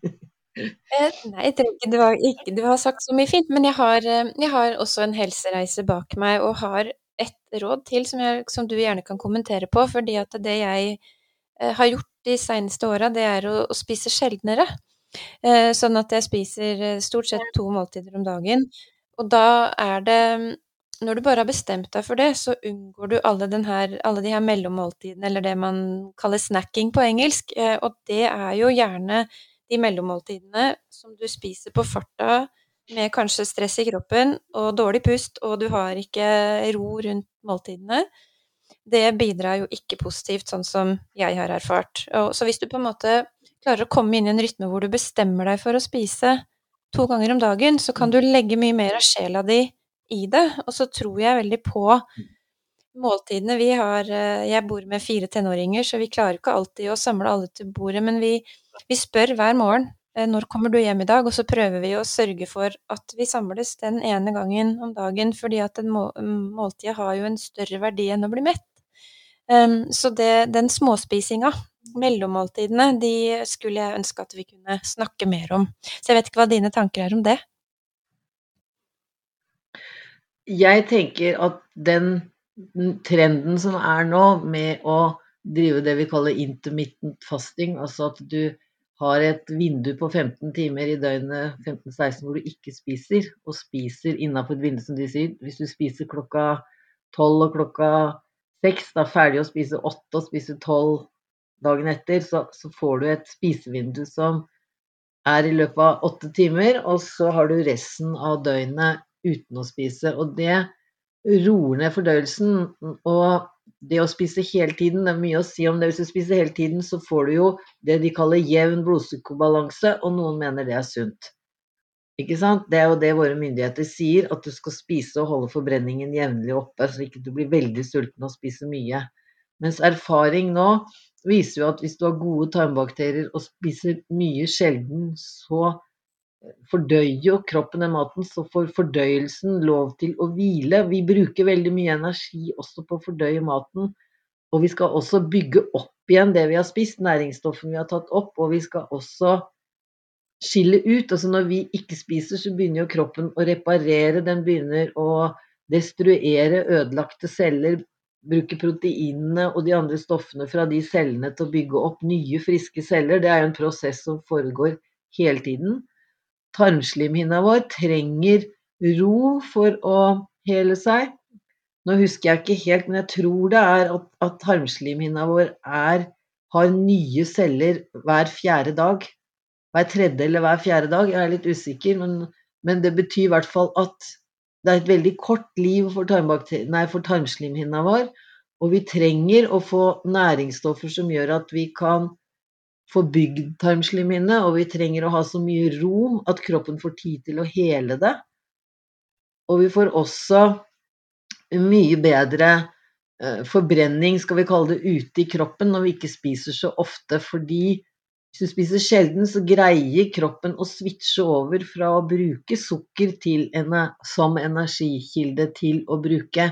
Eh, nei, ikke. Det var ikke Du har sagt så mye fint, men jeg har, eh, jeg har også en helsereise bak meg, og har et råd til som, jeg, som du gjerne kan kommentere på. Fordi at det jeg eh, har gjort de seneste åra, det er å, å spise sjeldnere. Eh, sånn at jeg spiser stort sett to måltider om dagen. Og da er det når du bare har bestemt deg for det, så unngår du alle, her, alle de her mellommåltidene, eller det man kaller snacking på engelsk. Og det er jo gjerne de mellommåltidene som du spiser på farta med kanskje stress i kroppen og dårlig pust, og du har ikke ro rundt måltidene. Det bidrar jo ikke positivt, sånn som jeg har erfart. Og, så hvis du på en måte klarer å komme inn i en rytme hvor du bestemmer deg for å spise to ganger om dagen, så kan du legge mye mer av sjela di i det. Og så tror jeg veldig på måltidene. Vi har eh, Jeg bor med fire tenåringer, så vi klarer ikke alltid å samle alle til bordet, men vi, vi spør hver morgen eh, når kommer du hjem i dag, og så prøver vi å sørge for at vi samles den ene gangen om dagen, fordi at en måltid har jo en større verdi enn å bli mett. Um, så det, den småspisinga, mellommåltidene, de skulle jeg ønske at vi kunne snakke mer om. Så jeg vet ikke hva dine tanker er om det? Jeg tenker at den trenden som er nå med å drive det vi kaller intermittent fasting, altså at du har et vindu på 15 timer i døgnet 15-16 hvor du ikke spiser, og spiser innafor et vindu, som de sier. Hvis du spiser klokka 12 og klokka 6, da er ferdig å spise 8 og spiser 12 dagen etter, så, så får du et spisevindu som er i løpet av åtte timer, og så har du resten av døgnet uten å spise. Og det roer ned fordøyelsen. Og det å spise hele tiden, det er mye å si om det. Hvis du spiser hele tiden, så får du jo det de kaller jevn blodsukkerbalanse, og noen mener det er sunt. Ikke sant? Det er jo det våre myndigheter sier, at du skal spise og holde forbrenningen jevnlig oppe, så ikke du blir veldig sulten og spiser mye. Mens erfaring nå viser jo at hvis du har gode tarmbakterier og spiser mye sjelden, så fordøyer jo kroppen den maten, så får fordøyelsen lov til å hvile. Vi bruker veldig mye energi også på å fordøye maten. Og vi skal også bygge opp igjen det vi har spist, næringsstoffene vi har tatt opp. Og vi skal også skille ut. Altså når vi ikke spiser, så begynner jo kroppen å reparere. Den begynner å destruere ødelagte celler. Bruke proteinene og de andre stoffene fra de cellene til å bygge opp nye, friske celler. Det er jo en prosess som foregår hele tiden tarmslimhinna vår trenger ro for å hele seg. Nå husker jeg ikke helt, men jeg tror det er at, at tarmslimhinna vår er, har nye celler hver fjerde dag. Hver tredje eller hver fjerde dag. Jeg er litt usikker, men, men det betyr i hvert fall at det er et veldig kort liv for, nei, for tarmslimhinna vår. Og vi trenger å få næringsstoffer som gjør at vi kan få bygd tarmslimhinne, og vi trenger å ha så mye ro at kroppen får tid til å hele det. Og vi får også mye bedre eh, forbrenning, skal vi kalle det, ute i kroppen når vi ikke spiser så ofte. Fordi hvis du spiser sjelden, så greier kroppen å switche over fra å bruke sukker som energikilde til å bruke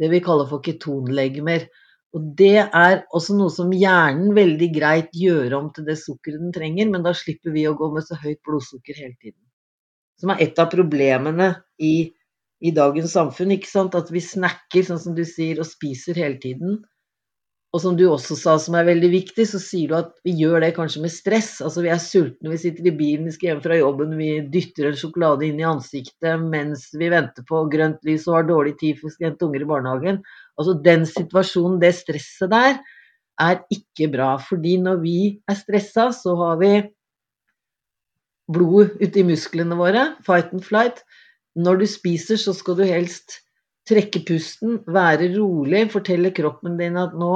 det vi kaller for ketonlegemer. Og det er også noe som hjernen veldig greit gjør om til det sukkeret den trenger, men da slipper vi å gå med så høyt blodsukker hele tiden. Som er et av problemene i, i dagens samfunn. ikke sant? At vi snakker, sånn som du sier, og spiser hele tiden. Og som du også sa, som er veldig viktig, så sier du at vi gjør det kanskje med stress. Altså vi er sultne, vi sitter i bilen, vi skal hjem fra jobben, vi dytter en sjokolade inn i ansiktet mens vi venter på grønt lys og har dårlig tid for vi hente unger i barnehagen. Altså den situasjonen, det stresset der, er ikke bra. Fordi når vi er stressa, så har vi blod ute i musklene våre, fight and flight. Når du spiser, så skal du helst trekke pusten, være rolig, fortelle kroppen din at nå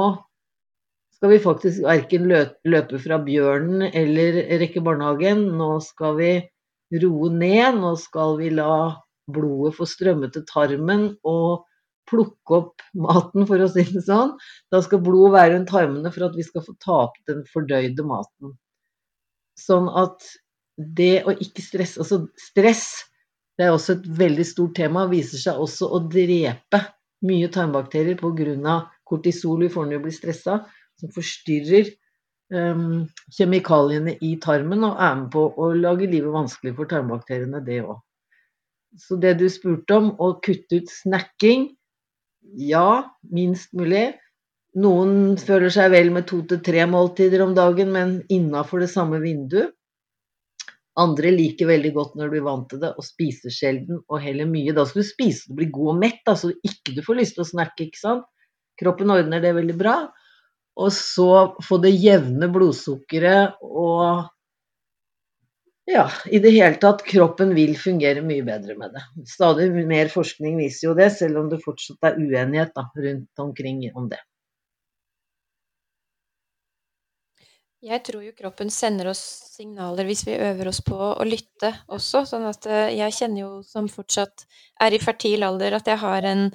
skal vi faktisk verken løpe fra bjørnen eller rekke barnehagen. Nå skal vi roe ned, nå skal vi la blodet få strømme til tarmen og plukke opp maten, for å si det sånn. Da skal blodet være rundt tarmene for at vi skal få ta opp den fordøyde maten. Sånn at det å ikke stresse Altså stress det er også et veldig stort tema. Viser seg også å drepe mye tarmbakterier pga. kortisol vi får når vi blir stressa, som forstyrrer um, kjemikaliene i tarmen og er med på å lage livet vanskelig for tarmbakteriene, det òg. Så det du spurte om, å kutte ut snacking ja, minst mulig. Noen føler seg vel med to til tre måltider om dagen, men innafor det samme vinduet. Andre liker veldig godt når du blir vant til det, og spiser sjelden og heller mye. Da skal du spise og bli god og mett, da, så ikke du får lyst til å snakke, ikke sant. Kroppen ordner det veldig bra. Og så få det jevne blodsukkeret og ja, i det hele tatt, kroppen vil fungere mye bedre med det. Stadig mer forskning viser jo det, selv om det fortsatt er uenighet da, rundt omkring om det. Jeg tror jo kroppen sender oss signaler hvis vi øver oss på å lytte også. Sånn at eh, jeg kjenner jo som fortsatt er i fertil alder, at jeg har en,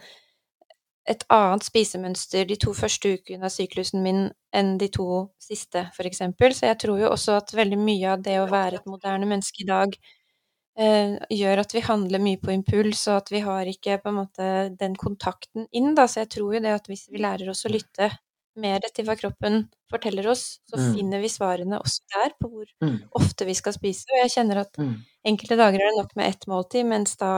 et annet spisemønster de to første ukene av syklusen min enn de to siste, eksempel. Så jeg tror jo også at veldig mye av det å være et moderne menneske i dag eh, gjør at vi handler mye på impuls, og at vi har ikke på en måte den kontakten inn, da. Så jeg tror jo det at hvis vi lærer oss å lytte mer til hva kroppen forteller oss, så mm. finner vi svarene også der på hvor mm. ofte vi skal spise. Og jeg kjenner at mm. enkelte dager er det nok med ett måltid, mens da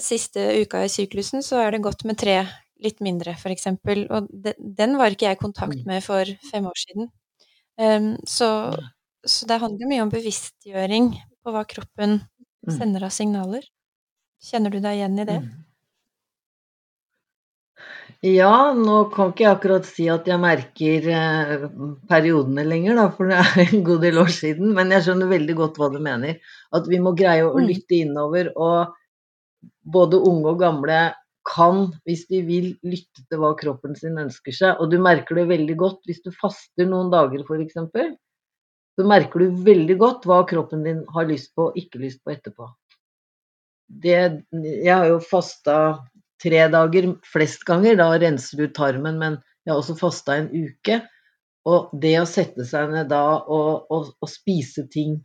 siste uka i syklusen så er det godt med tre litt mindre, eksempel. Og de, den var ikke jeg i kontakt mm. med for fem år siden. Um, så, så, det handler mye om bevisstgjøring på hva kroppen mm. sender av signaler. Kjenner du deg igjen i det? Mm. Ja, nå kan ikke jeg akkurat si at jeg merker eh, periodene lenger, da, for det er en god del år siden. Men jeg skjønner veldig godt hva du mener. At vi må greie å lytte innover. Og både unge og gamle kan, hvis de vil, lytte til hva kroppen sin ønsker seg. Og du merker det veldig godt hvis du faster noen dager, f.eks. Så merker du veldig godt hva kroppen din har lyst på og ikke lyst på etterpå. Det, jeg har jo fasta tre dager flest ganger. Da renser du tarmen, men jeg har også fasta en uke. Og det å sette seg ned da og, og, og spise ting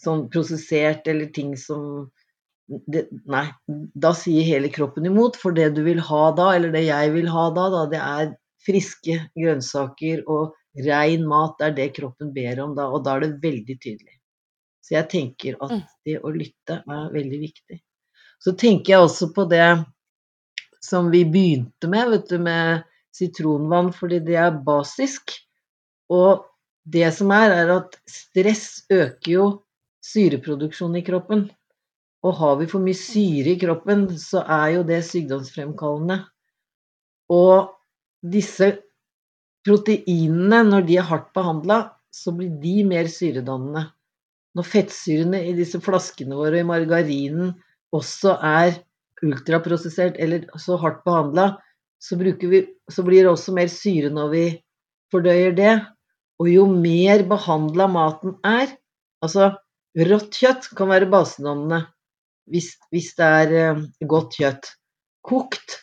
sånn prosessert eller ting som det, Nei, da sier hele kroppen imot. For det du vil ha da, eller det jeg vil ha da, da det er friske grønnsaker og rein mat. Det er det kroppen ber om da, og da er det veldig tydelig. Så jeg tenker at mm. det å lytte er veldig viktig. Så tenker jeg også på det som vi begynte med, vet du, med sitronvann, fordi det er basisk. Og det som er, er at stress øker jo syreproduksjonen i kroppen. Og har vi for mye syre i kroppen, så er jo det sykdomsfremkallende. Og disse proteinene, når de er hardt behandla, så blir de mer syredannende. Når fettsyrene i disse flaskene våre og i margarinen også er ultraprosessert eller så hardt behandla, så, så, blir det også mer syre når vi fordøyer det. Og jo mer behandla maten er Altså, rått kjøtt kan være basedannende hvis, hvis, det er eh, godt kjøtt. Kokt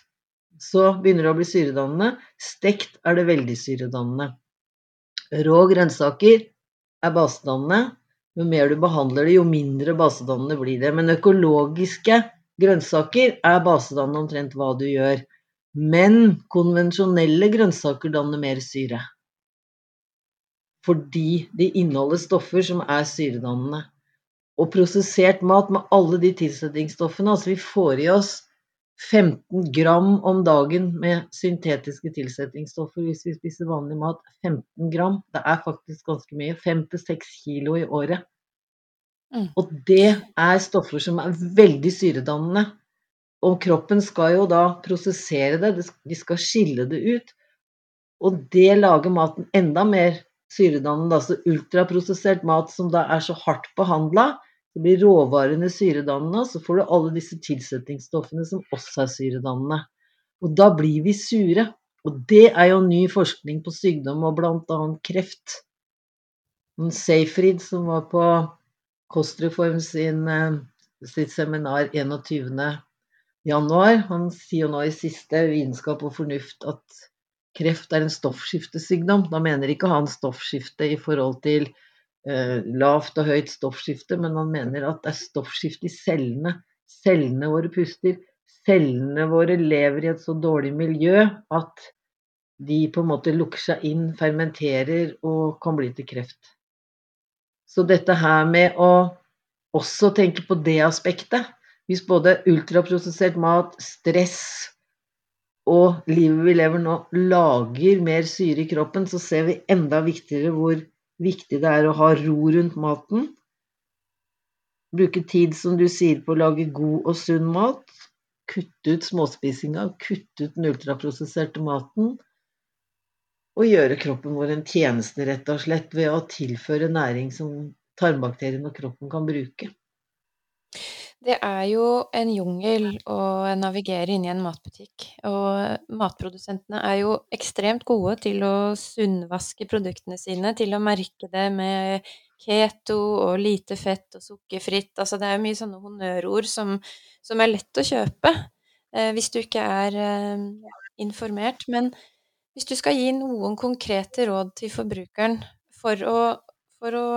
så begynner det å bli syredannende. Stekt er det veldig syredannende. Rå grønnsaker er basedannende. Jo mer du behandler det, jo mindre basedannende blir det. Men økologiske Grønnsaker er basedannende omtrent hva du gjør, men konvensjonelle grønnsaker danner mer syre. Fordi de inneholder stoffer som er syredannende. Og prosessert mat med alle de tilsetningsstoffene Altså, vi får i oss 15 gram om dagen med syntetiske tilsetningsstoffer hvis vi spiser vanlig mat. 15 gram. Det er faktisk ganske mye. 5-6 kilo i året. Mm. Og det er stoffer som er veldig syredannende. Og kroppen skal jo da prosessere det, de skal skille det ut. Og det lager maten enda mer syredannende. Altså ultraprosessert mat som da er så hardt behandla, så blir råvarene syredannende, så får du alle disse tilsetningsstoffene som også er syredannende. Og da blir vi sure. Og det er jo ny forskning på sykdom og bl.a. kreft. Seyfried som var på Kostreform sin, eh, sitt seminar 21. januar. Han sier jo nå i siste Vitenskap og fornuft at kreft er en stoffskiftesykdom. Da mener ikke han stoffskifte i forhold til eh, lavt og høyt stoffskifte, men han mener at det er stoffskifte i cellene. Cellene våre puster. Cellene våre lever i et så dårlig miljø at de på en måte lukker seg inn, fermenterer og kan bli til kreft. Så dette her med å også tenke på det aspektet Hvis både ultraprosessert mat, stress og livet vi lever nå, lager mer syre i kroppen, så ser vi enda viktigere hvor viktig det er å ha ro rundt maten. bruke tid, som du sier, på å lage god og sunn mat. Kutte ut småspisinga, kutte ut den ultraprosesserte maten. Og gjøre kroppen vår en tjeneste, rett og slett, ved å tilføre næring som tarmbakteriene og kroppen kan bruke. Det er jo en jungel å navigere inn i en matbutikk, og matprodusentene er jo ekstremt gode til å sunnvaske produktene sine, til å merke det med keto og lite fett og sukkerfritt. Altså det er jo mye sånne honnørord som, som er lett å kjøpe eh, hvis du ikke er eh, informert. Men hvis du skal gi noen konkrete råd til forbrukeren for å for å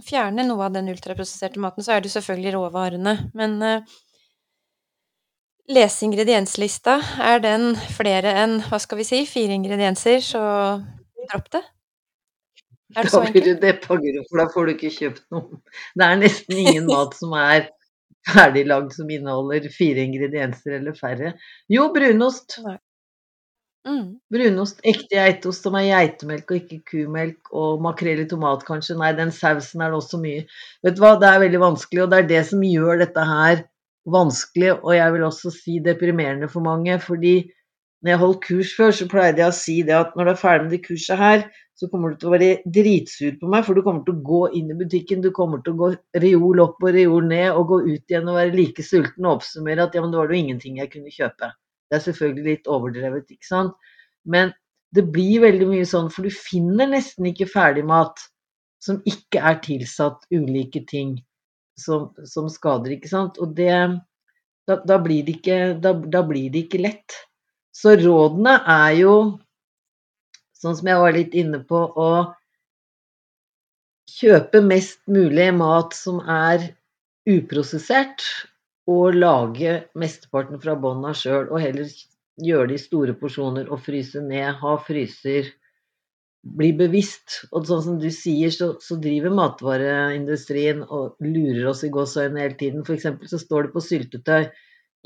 fjerne noe av den ultraprosesserte maten, så er det selvfølgelig råvarene. Men uh, lese ingredienslista. Er den flere enn, hva skal vi si, fire ingredienser, så dropp det. Er det så enkelt? Da blir du deppa, for da får du ikke kjøpt noe. Det er nesten ingen mat som er ferdiglagd som inneholder fire ingredienser eller færre. Jo, brunost. Nei. Mm. Brunost, ekte geitost som er geitemelk og ikke kumelk, og makrell i tomat kanskje. Nei, den sausen er det også mye. Vet du hva, det er veldig vanskelig, og det er det som gjør dette her vanskelig, og jeg vil også si deprimerende for mange. fordi når jeg holdt kurs før, så pleide jeg å si det at når du er ferdig med det kurset her, så kommer du til å være dritsur på meg, for du kommer til å gå inn i butikken, du kommer til å gå reol opp og reol ned, og gå ut igjen og være like sulten og oppsummere at ja, men det var jo ingenting jeg kunne kjøpe. Det er selvfølgelig litt overdrevet, ikke sant. Men det blir veldig mye sånn, for du finner nesten ikke ferdigmat som ikke er tilsatt ulike ting som, som skader, ikke sant. Og det da, da, blir det ikke, da, da blir det ikke lett. Så rådene er jo, sånn som jeg var litt inne på, å kjøpe mest mulig mat som er uprosessert, og lage mesteparten fra bånn av sjøl, og heller gjøre det i store porsjoner og fryse ned, ha fryser. Bli bevisst. Og sånn som du sier, så, så driver matvareindustrien og lurer oss i gåseøynene hele tiden. Eksempel så står det på syltetøy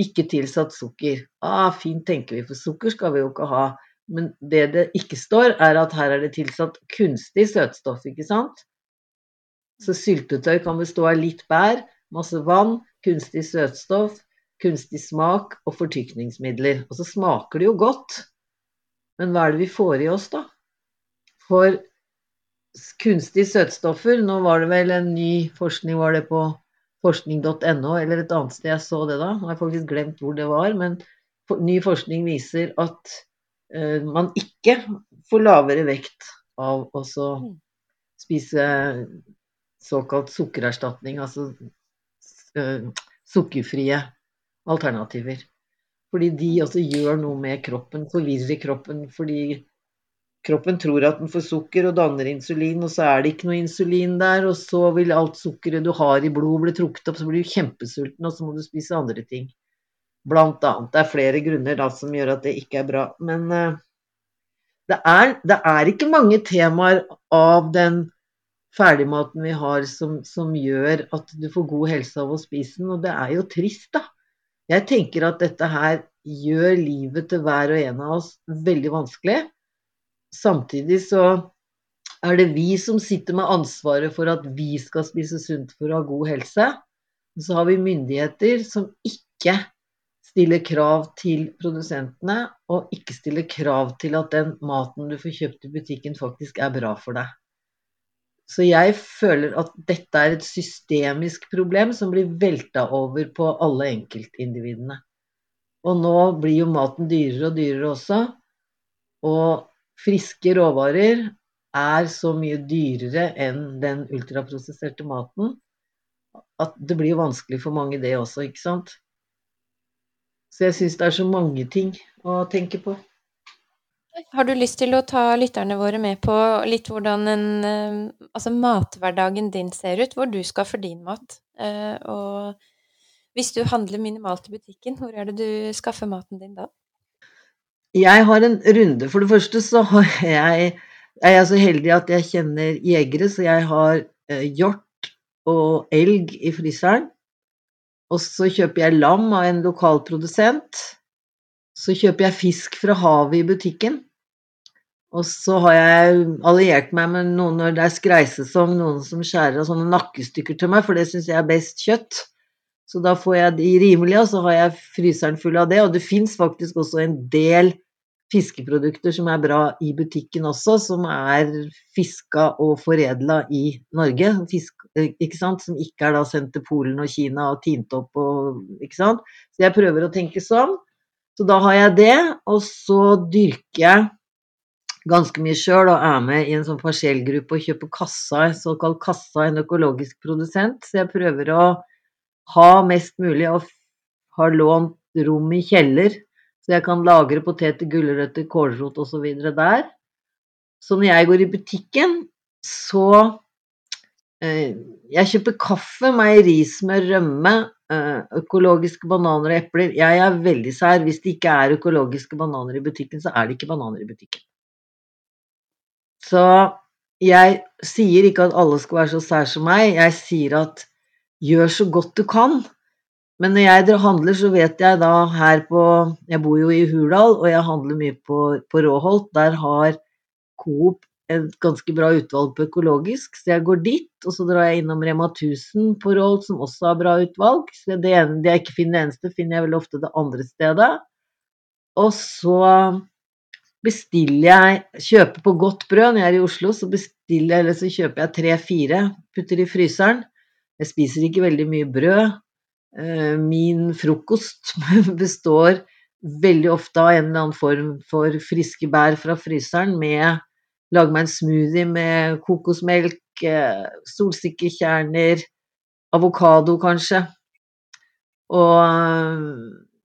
ikke tilsatt sukker. Ah, fint, tenker vi, for sukker skal vi jo ikke ha. Men det det ikke står, er at her er det tilsatt kunstig søtstoff, ikke sant? Så syltetøy kan bestå av litt bær, masse vann, kunstig søtstoff, kunstig smak og fortykningsmidler. Og så smaker det jo godt, men hva er det vi får i oss, da? For kunstige søtstoffer Nå var det vel en ny forskning, var det på forskning.no eller et annet sted jeg så det da? jeg har faktisk glemt hvor det var, men ny forskning viser at uh, man ikke får lavere vekt av å mm. spise såkalt sukkererstatning, altså sukkerfrie alternativer. Fordi de også gjør noe med kroppen, forvirrer kroppen. Fordi kroppen tror at den får sukker og danner insulin, og så er det ikke noe insulin der. Og så vil alt sukkeret du har i blodet bli trukket opp, så blir du kjempesulten, og så må du spise andre ting. Blant annet. Det er flere grunner da som gjør at det ikke er bra. Men uh, det, er, det er ikke mange temaer av den ferdigmaten vi har som, som, gjør at du får god helse av å spise den. Og det er jo trist, da. Jeg tenker at dette her gjør livet til hver og en av oss veldig vanskelig. Samtidig så er det vi som sitter med ansvaret for at vi skal spise sunt for å ha god helse. Og så har vi myndigheter som ikke stiller krav til produsentene, og ikke stiller krav til at den maten du får kjøpt i butikken, faktisk er bra for deg. Så jeg føler at dette er et systemisk problem som blir velta over på alle enkeltindividene. Og nå blir jo maten dyrere og dyrere også. Og friske råvarer er så mye dyrere enn den ultraprosesserte maten at det blir jo vanskelig for mange, det også, ikke sant? Så jeg syns det er så mange ting å tenke på. Har du lyst til å ta lytterne våre med på litt hvordan en, eh, altså mathverdagen din ser ut, hvor du skal for din mat? Eh, og hvis du handler minimalt i butikken, hvor er det du skaffer maten din da? Jeg har en runde. For det første så jeg, er jeg så heldig at jeg kjenner jegere, så jeg har eh, hjort og elg i fryseren. Og så kjøper jeg lam av en lokal produsent. Så kjøper jeg fisk fra havet i butikken. Og så har jeg alliert meg med noen når det er skreisesong, noen som skjærer av sånne nakkestykker til meg, for det syns jeg er best kjøtt. Så da får jeg de rimelig, og så har jeg fryseren full av det. Og det fins faktisk også en del fiskeprodukter som er bra i butikken også, som er fiska og foredla i Norge. Fisk, ikke sant? Som ikke er da sendt til Polen og Kina og tint opp og Ikke sant. Så jeg prøver å tenke sånn. Så da har jeg det, og så dyrker jeg ganske mye sjøl og er med i en sånn parsellgruppe og kjøper kassa, såkalt kassa, en økologisk produsent. Så jeg prøver å ha mest mulig og har lånt rom i kjeller, så jeg kan lagre poteter, gulrøtter, kålrot osv. der. Så når jeg går i butikken, så Jeg kjøper kaffe, meierismør, rømme, eh, økologiske bananer og epler. Jeg er veldig sær. Hvis det ikke er økologiske bananer i butikken, så er det ikke bananer i butikken. Så jeg sier ikke at alle skal være så sær som meg, jeg sier at gjør så godt du kan. Men når jeg handler, så vet jeg da her på Jeg bor jo i Hurdal, og jeg handler mye på, på Råholt. Der har Coop et ganske bra utvalg på økologisk, så jeg går dit. Og så drar jeg innom Rema 1000 på Roll, som også har bra utvalg. Så det, ene, det jeg ikke finner det eneste, finner jeg vel ofte det andre stedet. Og så bestiller jeg Kjøper på godt brød når jeg er i Oslo, så bestiller jeg, eller så kjøper jeg tre-fire, putter i fryseren. Jeg spiser ikke veldig mye brød. Eh, min frokost består veldig ofte av en eller annen form for friske bær fra fryseren med Lager meg en smoothie med kokosmelk, eh, solsikkekjerner, avokado kanskje. Og eh,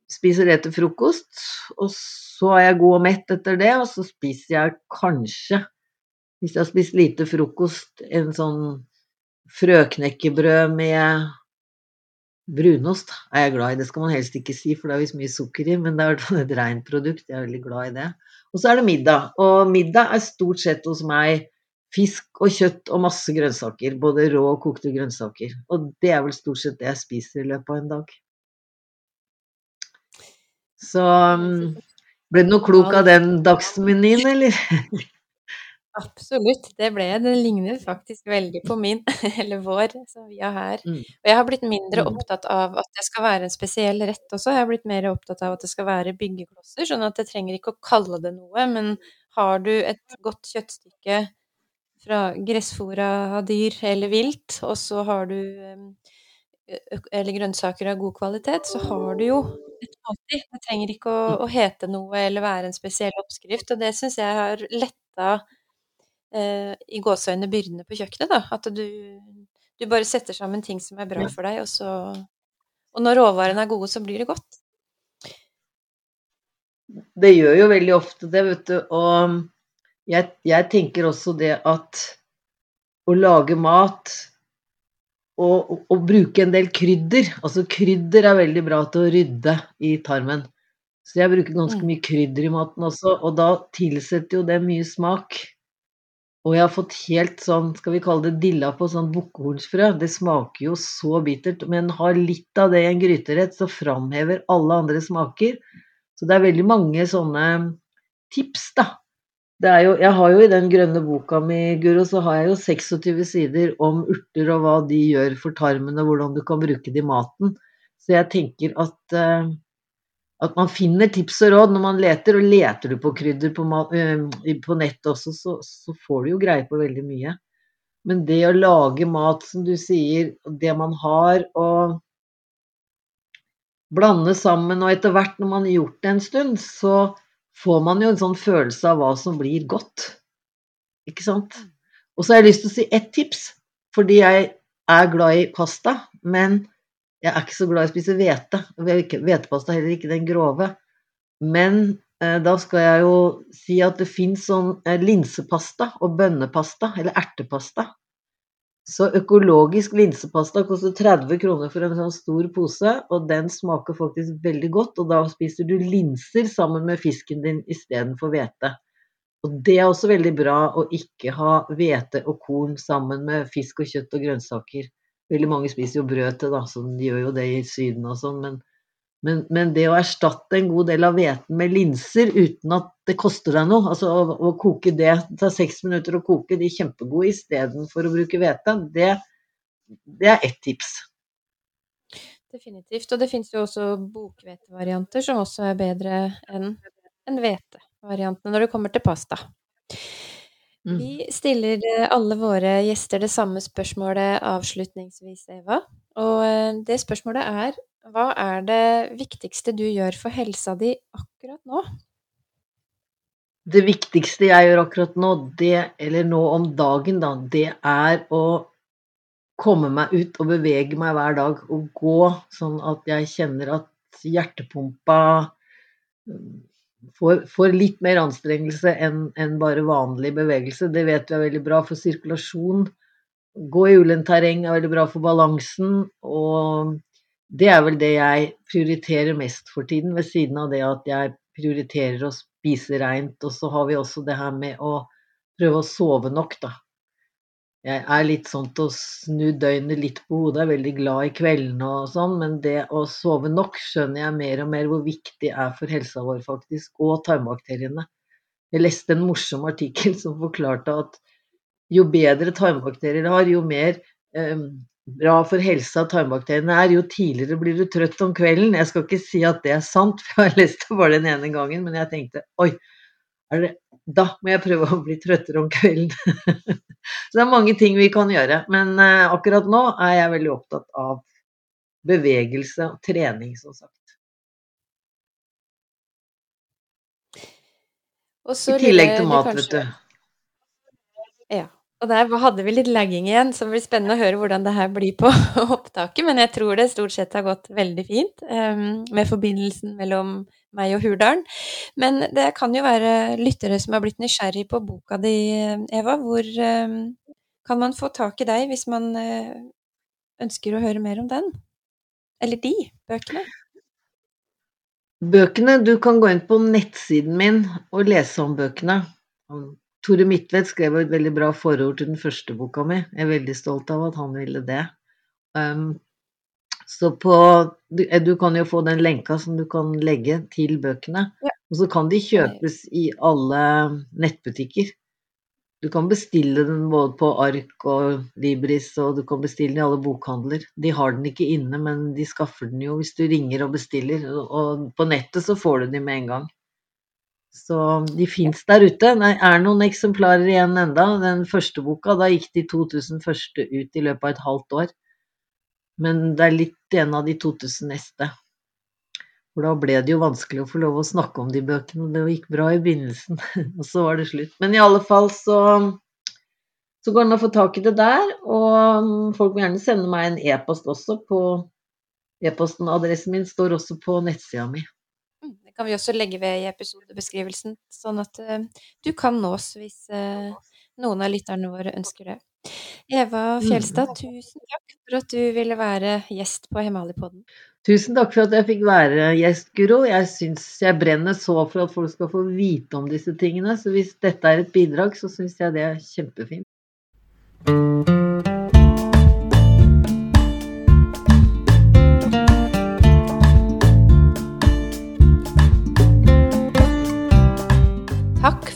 spiser det til frokost. Og så er jeg god og mett etter det, og så spiser jeg kanskje, hvis jeg har spist lite frokost, en sånn frøknekkebrød med brunost er jeg glad i. Det skal man helst ikke si, for det er visst mye sukker i, men det er et rent produkt. Jeg er veldig glad i det. Og så er det middag. Og middag er stort sett hos meg fisk og kjøtt og masse grønnsaker. Både rå og kokte grønnsaker. Og det er vel stort sett det jeg spiser i løpet av en dag. Så um, ble det noe klok av den dagsmenyen, eller? Absolutt, det ble det. ligner faktisk veldig på min, eller vår, som vi har her. Mm. Og jeg har blitt mindre Mm. opptatt av at det skal være en spesiell rett også. Jeg har blitt mer opptatt av at det skal være byggeklosser, sånn at jeg trenger ikke å kalle det noe. Men har du et godt kjøttstykke fra gressfora dyr eller vilt, og så har du eller grønnsaker av god kvalitet, så har du jo et måltid. Det trenger ikke å, å hete noe eller være en spesiell oppskrift. Og det syns jeg har letta eh, i gåseøynene byrdene på kjøkkenet, da. At du, du bare setter sammen ting som er bra for deg, og så Og når råvarene er gode, så blir det godt. Det gjør jo veldig ofte det, vet du. Og jeg, jeg tenker også det at å lage mat og, og, og bruke en del krydder Altså krydder er veldig bra til å rydde i tarmen. Så jeg bruker ganske Mm. mye krydder i maten også, og da tilsetter jo det mye smak. Og jeg har fått helt sånn, skal vi kalle det dilla på sånn bukkehornsfrø. Det smaker jo så bittert, men har litt av det i en gryterett, så framhever alle andre smaker. Så det er veldig mange sånne tips, da. Jo, jeg har jo i den grønne boka mi, Guro, så har jeg jo 26 sider om urter og hva de gjør for tarmen, og hvordan du kan bruke det i maten. Så jeg tenker at, eh, at man finner tips og råd når man leter, og leter du på krydder på, eh, på nett også, så, så får du jo greie på veldig mye. Men det å lage mat, som du sier, det man har, og blande sammen, og etter hvert når man har gjort det en stund, så får man jo en sånn følelse av hva som blir godt. Ikke sant? Og så har jeg lyst til å si ett tips, fordi jeg er glad i pasta, men jeg er ikke så glad i å spise hvete. Hvetepasta heller ikke den grove. Men eh, da skal jeg jo si at det fins sånn eh, linsepasta og bønnepasta, eller ertepasta. Så økologisk linsepasta koster 30 kroner for en sånn stor pose, og den smaker faktisk veldig godt. Og da spiser du linser sammen med fisken din istedenfor hvete. Og det er også veldig bra å ikke ha hvete og korn sammen med fisk og kjøtt og grønnsaker. Veldig mange spiser jo brød til, da, så de gjør jo det i Syden og sånn, men Men, men, det å erstatte en god del av hveten med linser uten at det koster deg noe, altså å, å koke det tar seks minutter å koke de kjempegode istedenfor å bruke hvete, det, det er ett tips. Definitivt. Og det finnes jo også bokhvetevarianter som også er bedre enn en hvetevariantene når det kommer til pasta. Mm. Vi stiller eh, alle våre gjester det samme spørsmålet avslutningsvis, Eva. Og eh, det spørsmålet er hva er det viktigste du gjør for helsa di akkurat nå? Det viktigste jeg gjør akkurat nå, det, eller nå om dagen, da, det er å komme meg ut og bevege meg hver dag og gå sånn at jeg kjenner at hjertepumpa får, får, litt mer anstrengelse enn en bare vanlig bevegelse. Det vet vi er veldig bra for sirkulasjon. Gå i ulendt terreng er veldig bra for balansen. Og det er vel det jeg prioriterer mest for tiden, ved siden av det at jeg prioriterer å spise reint. Og så har vi også det her med å prøve å sove nok, da jeg er litt sånn til å snu døgnet litt på hodet, er veldig glad i kveldene og sånn, men det å sove nok skjønner jeg mer og mer hvor viktig det er for helsa vår, faktisk, og tarmbakteriene. Jeg leste en morsom artikkel som forklarte at jo bedre tarmbakterier du har, jo mer eh, bra for helsa tarmbakteriene er, jo tidligere blir du trøtt om kvelden. Jeg skal ikke si at det er sant, for jeg har lest det bare den ene gangen, men jeg tenkte oi, er det, da må jeg prøve å bli trøttere om kvelden. Så det er mange ting vi kan gjøre. Men uh, akkurat nå er jeg veldig opptatt av bevegelse og trening, som sagt. I tillegg til mat, kanskje... vet du. Ja. Og der hadde vi litt lagging igjen, så det blir spennende å høre hvordan det her blir på opptaket. Men jeg tror det stort sett har gått veldig fint um, med forbindelsen mellom meg og Hurdalen. Men det kan jo være lyttere som har blitt nysgjerrig på boka di, Eva. Hvor um, kan man få tak i deg hvis man uh, ønsker å høre mer om den? Eller de bøkene? Bøkene Du kan gå inn på nettsiden min og lese om bøkene. Tore Midtvedt skrev et veldig bra forord til den første boka mi. Jeg er veldig stolt av at han ville det. Um, så på du, eh, du, kan jo få den lenka som du kan legge til bøkene. Ja. Og så kan de kjøpes i alle nettbutikker. Du kan bestille den både på Ark og Libris, og du kan bestille den i alle bokhandler. De har den ikke inne, men de skaffer den jo hvis du ringer og bestiller. Og på nettet så får du den med en gang. Så de fins der ute. Det er noen eksemplarer igjen enda. Den første boka, da gikk de 2000 første ut i løpet av et halvt år. Men det er litt igjen av de 2000 neste. For da ble det jo vanskelig å få lov å snakke om de bøkene. Det gikk bra i begynnelsen, og så var det slutt. Men i alle fall så, så går det an å få tak i det der. Og folk må gjerne sende meg en e-post også på E-posten, adressen min står også på nettsida mi kan vi også legge ved i episodebeskrivelsen, sånn at uh, du kan nås hvis uh, noen av lytterne våre ønsker det. Eva mm. Fjelstad, tusen takk for at du ville være gjest på Hemalipodden. Tusen takk for at jeg fikk være gjest, Guro. Jeg syns jeg brenner så for at folk skal få vite om disse tingene, så hvis dette er et bidrag, så syns jeg det er kjempefint.